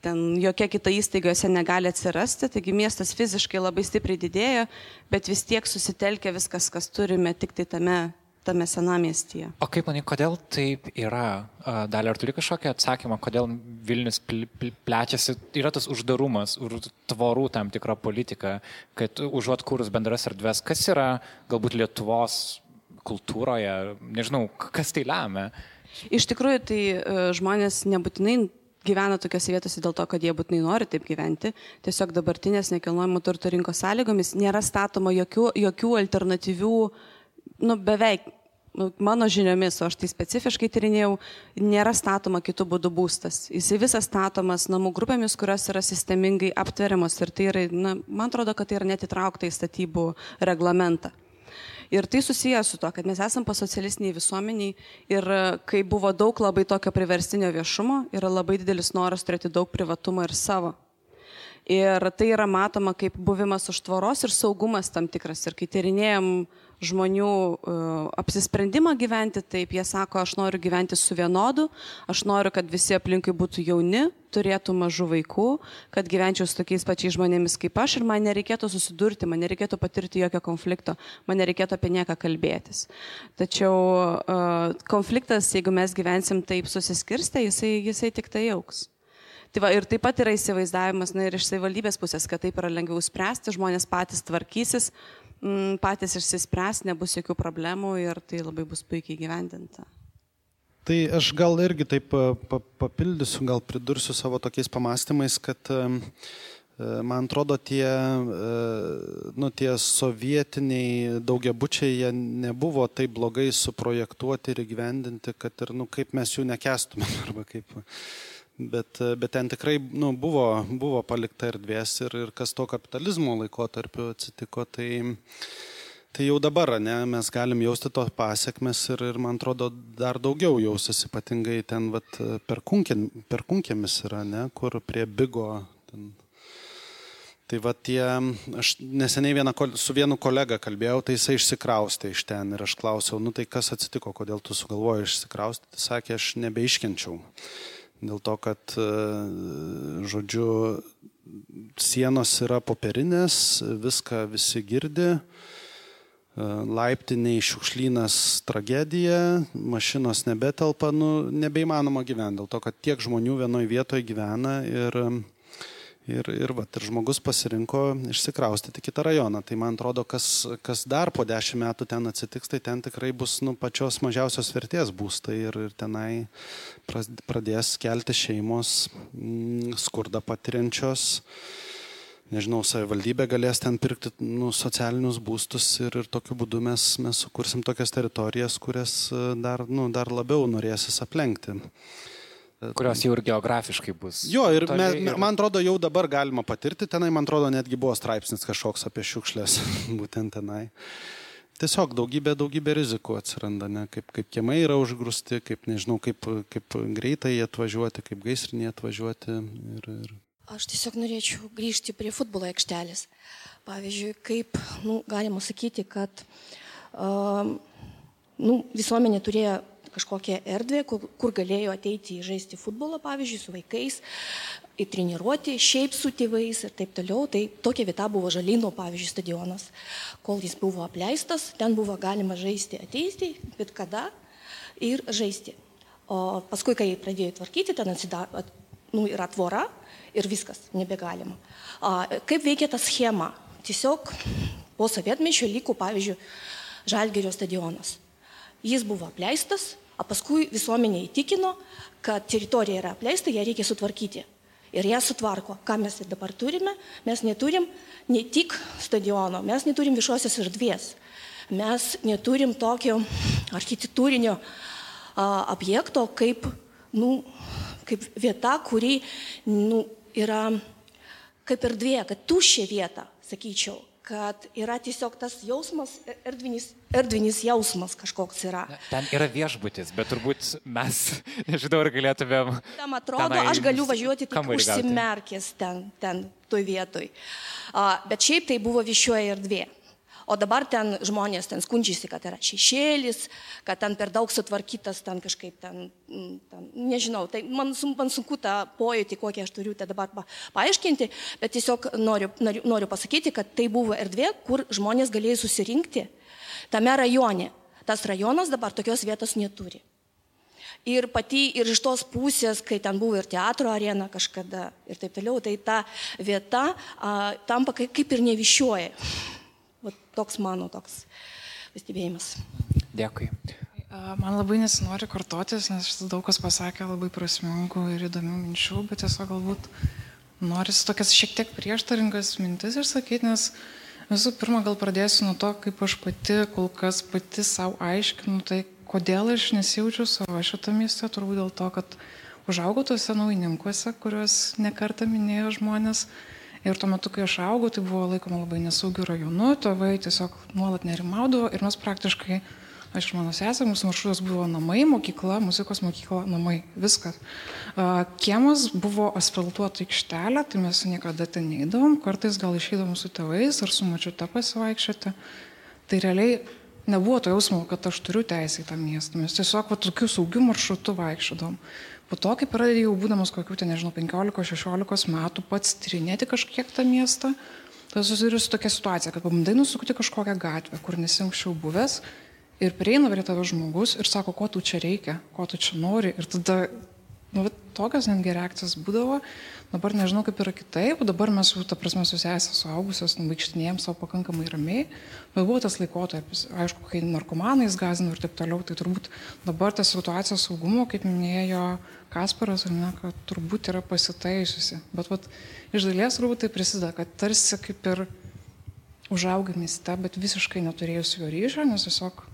ten jokia kita įstaiga jose negali atsirasti, taigi miestas fiziškai labai stipriai didėja, bet vis tiek susitelkia viskas, kas turime tik tai tame, tame senamiestyje. O kaip manai, kodėl taip yra? Dalį ar turi kažkokį atsakymą, kodėl Vilnius plečiasi? Yra tas uždarumas, tvorų tam tikra politika, kad užuot kūrus bendras erdves, kas yra galbūt Lietuvos kultūroje, nežinau, kas tai lemia? Iš tikrųjų, tai e, žmonės nebūtinai gyvena tokiose vietose dėl to, kad jie būtinai nori taip gyventi. Tiesiog dabartinės nekilnojamo turto rinkos sąlygomis nėra statoma jokių, jokių alternatyvių, nu beveik nu, mano žiniomis, o aš tai specifiškai tyrinėjau, nėra statoma kitų būdų būstas. Jisai visas statomas namų grupėmis, kurios yra sistemingai aptveriamos ir tai yra, na, man atrodo, kad tai yra net įtraukta į statybų reglamentą. Ir tai susijęs su to, kad mes esame pasocialistiniai visuomeniai ir e, kai buvo daug labai tokio priverstinio viešumo, yra labai didelis noras turėti daug privatumo ir savo. Ir tai yra matoma kaip buvimas už tvoros ir saugumas tam tikras. Ir kai tyrinėjom žmonių uh, apsisprendimą gyventi taip. Jie sako, aš noriu gyventi su vienodu, aš noriu, kad visi aplinkui būtų jauni, turėtų mažų vaikų, kad gyvenčiau su tokiais pačiais žmonėmis kaip aš ir man nereikėtų susidurti, man nereikėtų patirti jokio konflikto, man nereikėtų apie nieką kalbėtis. Tačiau uh, konfliktas, jeigu mes gyvensim taip susiskirstę, jisai, jisai tik tai auks. Tai va, ir taip pat yra įsivaizdavimas, na ir iš savivaldybės pusės, kad taip yra lengviau spręsti, žmonės patys tvarkysis, patys išsispręs, nebus jokių problemų ir tai labai bus puikiai gyvendinta. Tai aš gal irgi taip pa, papildysiu, gal pridursiu savo tokiais pamastymais, kad man atrodo tie, nu, tie sovietiniai daugiabučiai, jie nebuvo taip blogai suprojektuoti ir įgyvendinti, kad ir, nu, kaip mes jų nekestume, arba kaip, bet, bet ten tikrai nu, buvo, buvo palikta erdvės ir, ir kas to kapitalizmo laikotarpiu atsitiko, tai Tai jau dabar, ne, mes galim jausti to pasiekmes ir, ir man atrodo dar daugiau jausis, ypatingai ten vat, per, kunkėm, per kunkėmis yra, ne, kur prie bigo. Ten. Tai va tie, aš neseniai vieną, su vienu kolega kalbėjau, tai jisai išsikraustė iš ten ir aš klausiau, nu tai kas atsitiko, kodėl tu sugalvojai išsikraustyti, sakė, aš nebeiškenčiau. Dėl to, kad, žodžiu, sienos yra popierinės, viską visi girdi. Laiptiniai šiukšlynas tragedija, mašinos nebetelpa, nu, nebeįmanoma gyventi, dėl to, kad tiek žmonių vienoje vietoje gyvena ir, ir, ir, va, ir žmogus pasirinko išsikraustyti kitą rajoną. Tai man atrodo, kas, kas dar po dešimt metų ten atsitiks, tai ten tikrai bus nu, pačios mažiausios vertės būstai ir, ir tenai pradės kelti šeimos mm, skurdą patiriančios nežinau, savivaldybė galės ten pirkti nu, socialinius būstus ir, ir tokiu būdu mes, mes sukursim tokias teritorijas, kurias e, dar, nu, dar labiau norėsis aplenkti. Kurios jau ir geografiškai bus. Jo, ir, me, ir man atrodo, jau dabar galima patirti tenai, man atrodo, netgi buvo straipsnis kažkoks apie šiukšlės, būtent tenai. Tiesiog daugybė, daugybė rizikų atsiranda, ne? kaip, kaip kiemai yra užgrūsti, kaip nežinau, kaip, kaip greitai atvažiuoti, kaip gaisrinė atvažiuoti. Ir, ir Aš tiesiog norėčiau grįžti prie futbolo aikštelės. Pavyzdžiui, kaip nu, galima sakyti, kad um, nu, visuomenė turėjo kažkokią erdvę, kur, kur galėjo ateiti žaisti futbolą, pavyzdžiui, su vaikais, į treniruoti, šiaip su tėvais ir taip toliau. Tai tokia vieta buvo Žalino, pavyzdžiui, stadionas. Kol jis buvo apleistas, ten buvo galima žaisti, ateiti, bet kada ir žaisti. O paskui, kai pradėjo tvarkyti, ten atsidaro, nu, yra tvora, ir viskas, nebegalima. A, kaip veikia ta schema? Tiesiog po sovietmečio liko, pavyzdžiui, Žalgerio stadionas. Jis buvo apleistas, o paskui visuomenė įtikino, kad teritorija yra apleista, ją reikia sutvarkyti. Ir ją sutvarko. Ką mes dabar turime? Mes neturim ne tik stadiono, mes neturim viešosios erdvės. Mes neturim tokio architektūrinio a, objekto kaip, nu, kaip vieta, kuri nu, yra kaip erdvė, kad tuščia vieta, sakyčiau, kad yra tiesiog tas jausmas, erdvinis, erdvinis jausmas kažkoks yra. Ten yra viešbutis, bet turbūt mes, nežinau, ar galėtumėm. Tam atrodo, aš galiu važiuoti tik užsimerkęs ten, ten toj vietoj. Uh, bet šiaip tai buvo viešoji erdvė. O dabar ten žmonės ten skundžiasi, kad yra šešėlis, kad ten per daug sutvarkytas, ten kažkaip ten, mm, ten nežinau, tai man, man sunku tą pojūtį, kokį aš turiu tai dabar pa, paaiškinti, bet tiesiog noriu, noriu, noriu pasakyti, kad tai buvo erdvė, kur žmonės galėjo susirinkti tame rajone. Tas rajonas dabar tokios vietos neturi. Ir pati, ir iš tos pusės, kai ten buvo ir teatro arena kažkada ir taip toliau, tai ta vieta a, tampa kaip, ir nevišioja. Va, toks mano toks pastebėjimas. Dėkui. Man labai nesinori kartotis, nes daug kas pasakė labai prasmingų ir įdomių minčių, bet tiesiog galbūt norisi tokias šiek tiek prieštaringas mintis išsakyti, nes visų pirma gal pradėsiu nuo to, kaip aš pati kol kas pati savo aiškinu, tai kodėl aš nesijaučiu savo šitą miestą, turbūt dėl to, kad užaugau tuose naujininkuose, kuriuos nekartą minėjo žmonės. Ir tuo metu, kai aš augau, tai buvo laikoma labai nesaugių rajonų, tėvai tiesiog nuolat nerimaudavo ir mes praktiškai, aš ir mano sesė, mūsų maršrutas buvo namai, mokykla, muzikos mokykla, namai, viskas. Kiemas buvo asfaltuota aikštelė, tai mes niekada ten neįdavom, kartais gal išeidavom su tėvais ar su mačiute pasivaikščioti. Tai realiai nebuvo to jausmo, kad aš turiu teisę į tą miestą. Mes tiesiog va, tokių saugių maršrutų vaikščiodom. Po to, kai pradėjai jau būdamas kokių, ten nežinau, 15-16 metų pats tyrinėti kažkiek tą miestą, tada susiduriu su tokia situacija, kad pabandai nusukti kažkokią gatvę, kur nesi anksčiau buvęs ir prieina prie tavo žmogus ir sako, ko tu čia reikia, ko tu čia nori ir tada Nu, tokios netgi reakcijos būdavo. Dabar nežinau, kaip yra kitaip. Dabar mes, ta prasme, susėsę suaugusios, vaikštinėjom savo pakankamai ramiai. Bet buvo tas laikotarpis, aišku, kai narkomanais gazino ir taip toliau. Tai turbūt dabar ta situacija saugumo, kaip minėjo Kasparas, ne, kad turbūt yra pasitaisiusi. Bet vat, iš dalies turbūt tai prisideda, kad tarsi kaip ir užaugai mieste, bet visiškai neturėjus jo ryšio, nes tiesiog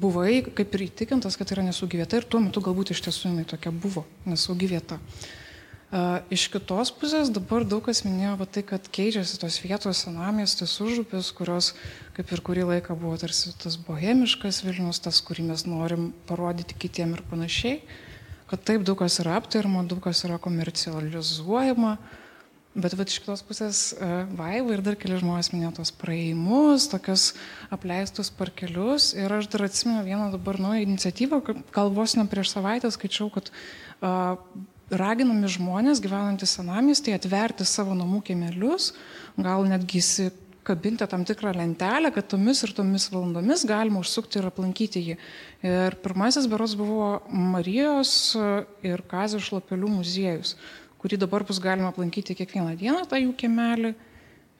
buvai kaip ir įtikintas, kad tai yra nesaugi vieta ir tuo metu galbūt iš tiesų jinai tokia buvo nesaugi vieta. Iš kitos pusės dabar daug kas minėjo va, tai, kad keičiasi tos vietos senamiestis užupis, kurios kaip ir kurį laiką buvo tarsi tas bohemiškas Vilnius, tas, kurį mes norim parodyti kitiem ir panašiai, kad taip daug kas yra aptarima, daug kas yra komercializuojama, bet va, iš kitos pusės Vaiva ir dar keli žmonės minėjo tos praeimus, tokius apleistus parkelius ir aš dar atsimenu vieną dabar naują iniciatyvą, gal vos ne prieš savaitę skaičiau, kad uh, raginami žmonės gyvenantys senamiestyje atverti savo namų kiemelius, gal netgi įsikabinti tam tikrą lentelę, kad tomis ir tomis valandomis galima užsukti ir aplankyti jį. Ir pirmasis beros buvo Marijos ir Kazio šlapelių muziejus, kurį dabar bus galima aplankyti kiekvieną dieną, tą jų kiemelį,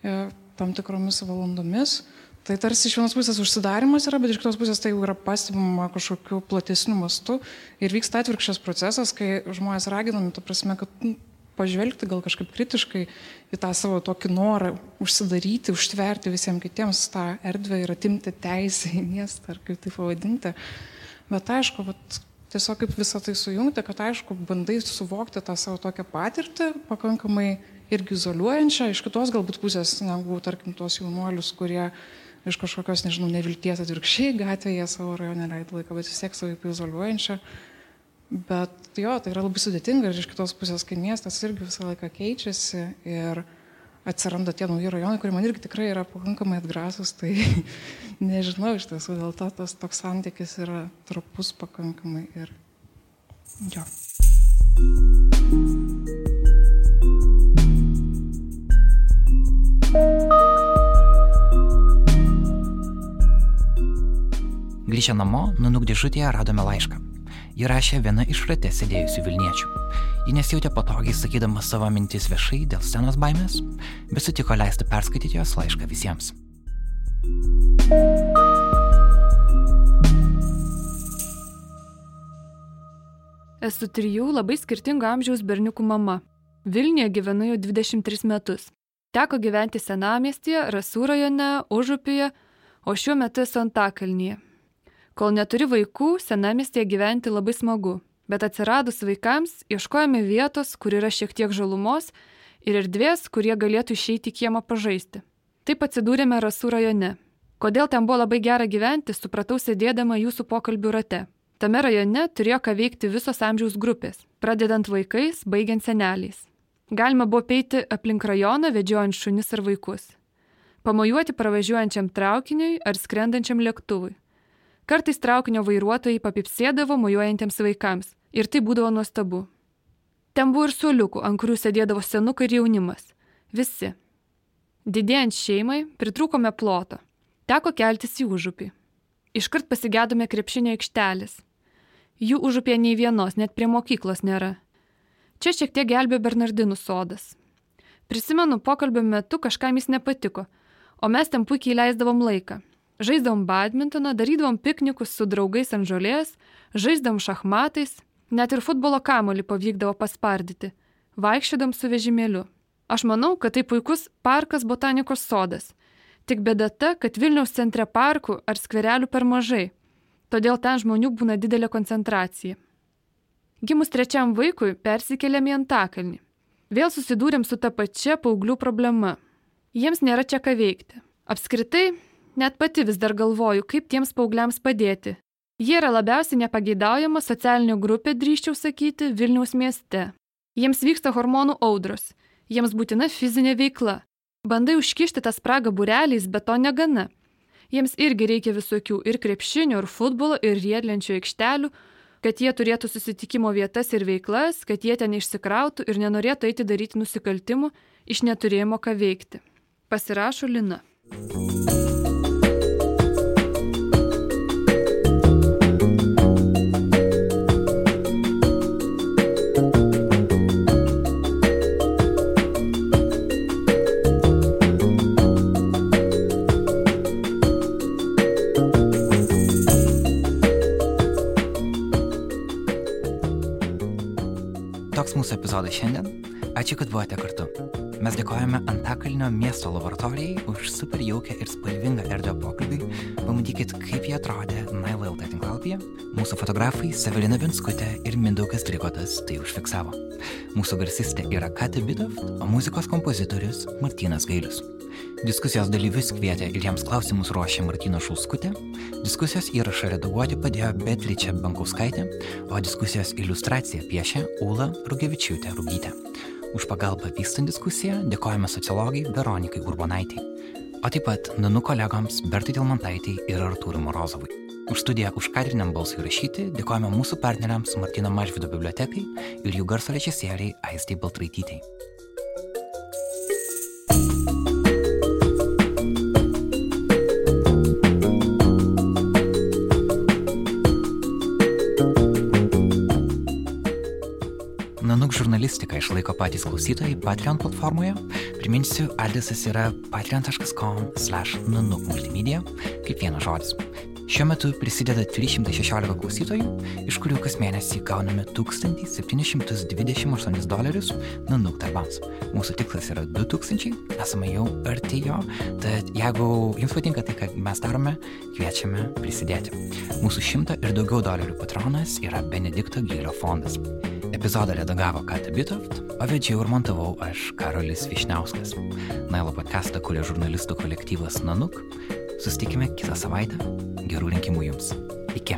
e, tam tikromis valandomis. Tai tarsi iš vienos pusės užsidarimas yra, bet iš kitos pusės tai jau yra pastebima kažkokiu platesniu mastu ir vyksta atvirkščias procesas, kai žmonės raginami, tu prasme, kad nu, pažvelgti gal kažkaip kritiškai į tą savo tokį norą užsidaryti, užtverti visiems kitiems tą erdvę ir atimti teisę į miestą, ar kaip tai pavadinti. Bet aišku, vat, tiesiog kaip visą tai sujungti, kad aišku, bandai suvokti tą savo tokią patirtį pakankamai irgi izoliuojančią, iš kitos galbūt pusės, negu, tarkim, tuos jaunuolius, kurie iš kažkokios, nežinau, nevilties atvirkščiai gatvėje savo rajone leido laiką, bet vis tiek savaip izoliuojančią. Bet jo, tai yra labai sudėtinga ir iš kitos pusės, kai miestas irgi visą laiką keičiasi ir atsiranda tie nauji rajonai, kurie man irgi tikrai yra pakankamai atgrasus, tai nežinau iš tiesų, dėl to tas toks santykis yra trapus pakankamai ir jo. Grįžę namo, nunuk dėžutėje radome laišką. Ji rašė viena iš rate sėdėjusių Vilniečių. Ji nesijautė patogiai sakydama savo mintis viešai dėl scenos baimės, bet sutiko leisti perskaityti jos laišką visiems. Esu trijų labai skirtingo amžiaus berniukų mama. Vilniuje gyvenu jau 23 metus. Teko gyventi senamiestyje, Rasų rajone, Užupyje, o šiuo metu esu Antakalnyje. Kol neturi vaikų, senamestėje gyventi labai smagu, bet atsiradus vaikams ieškojame vietos, kur yra šiek tiek žalumos ir erdvės, kurie galėtų išeiti į kiemą pažaisti. Taip atsidūrėme Rasų rajone. Kodėl ten buvo labai gera gyventi, supratau sėdėdama jūsų pokalbių rate. Tame rajone turėjo ką veikti visos amžiaus grupės, pradedant vaikais, baigiant seneliais. Galima buvo peiti aplink rajoną, vedžiojant šunis ar vaikus. Pamojuoti pravažiuojančiam traukiniui ar skrendančiam lėktuvui. Kartais traukinio vairuotojai papipsėdavo mojuojantiems vaikams ir tai būdavo nuostabu. Ten buvo ir suoliukų, ant kurių sėdėdavo senukai ir jaunimas. Visi. Didėjant šeimai, pritrūkome ploto. Teko keltis į užupį. Iškart pasigėdome krepšinio aikštelės. Jų užupė nei vienos, net prie mokyklos nėra. Čia šiek tiek gelbė Bernardinų sodas. Prisimenu, pokalbio metu kažkam jis nepatiko, o mes ten puikiai leisdavom laiką. Žaisdavom badmintoną, darydavom piknikus su draugais ant žolės, žaisdavom šachmatais, net ir futbolo kamolį pavykdavo paspardyti, vaikščiodam su vežimėliu. Aš manau, kad tai puikus parkas botanikos sodas. Tik bėda ta, kad Vilniaus centre parkų ar skverelių per mažai, todėl ten žmonių būna didelė koncentracija. Gimus trečiam vaikui persikėlėm į Antakalnį. Vėl susidūrėm su ta pačia paauglių problema. Jiems nėra čia ką veikti. Apskritai, Net pati vis dar galvoju, kaip tiems paaugliams padėti. Jie yra labiausiai nepageidaujama socialinė grupė, drįščiau sakyti, Vilniaus mieste. Jiems vyksta hormonų audros, jiems būtina fizinė veikla. Bandai užkišti tą spragą bureliais, bet to negana. Jiems irgi reikia visokių ir krepšinio, ir futbolo, ir riedlenčių aikštelių, kad jie turėtų susitikimo vietas ir veiklas, kad jie ten išsikrautų ir nenorėtų eiti daryti nusikaltimų iš neturėjimo ką veikti. Pasirašo Lina. mūsų epizodas šiandien. Ačiū, kad buvote kartu. Mes dėkojame Antakalnio miesto laboratorijai už super jaukę ir spalvingą erdvę pokalbiui. Pamatykit, kaip jie atrodė Naila LT tinklalapyje. Mūsų fotografai Sevelina Vinskutė ir Mindaugas Trikotas tai užfiksavo. Mūsų garsistė yra Kati Bidov, o muzikos kompozitorius Martinas Gailius. Diskusijos dalyvius kvietė ir jiems klausimus ruošė Martino Šulskutė, diskusijos įrašą redaguoti padėjo Betlyčia Bankauskaitė, o diskusijos iliustraciją piešė Ula Rugevičiūtė Rugytė. Už pagalbą vystant diskusiją dėkojame sociologai Veronikai Urbonaitį, o taip pat Nanu kolegoms Bertai Dilmantaitį ir Artūrui Morozovui. Už studiją už kadriniam balsui rašyti dėkojame mūsų partneriams Martino Mažvido bibliotekai ir jų garso režisieriai Aistai Baltraitytei. Žurnalistiką išlaiko patys klausytojai Patreon platformoje. Priminsiu, adresas yra patreon.com/nanuk multimedia, kaip vienas žodis. Šiuo metu prisideda 316 klausytojų, iš kurių kas mėnesį gauname 1728 dolerius nanuk darbams. Mūsų tikslas yra 2000, esame jau arti jo, tad jeigu jums patinka tai, ką mes darome, kviečiame prisidėti. Mūsų šimto ir daugiau dolerių patronas yra Benedikto Gylio fondas. Epizodą redagavo Kata Bitoft, o vedžiau ir montavau aš Karolis Višniauskas. Nailo podcastą kuria žurnalistų kolektyvas Nanuk. Sustikime kitą savaitę. Gerų rinkimų jums. Iki.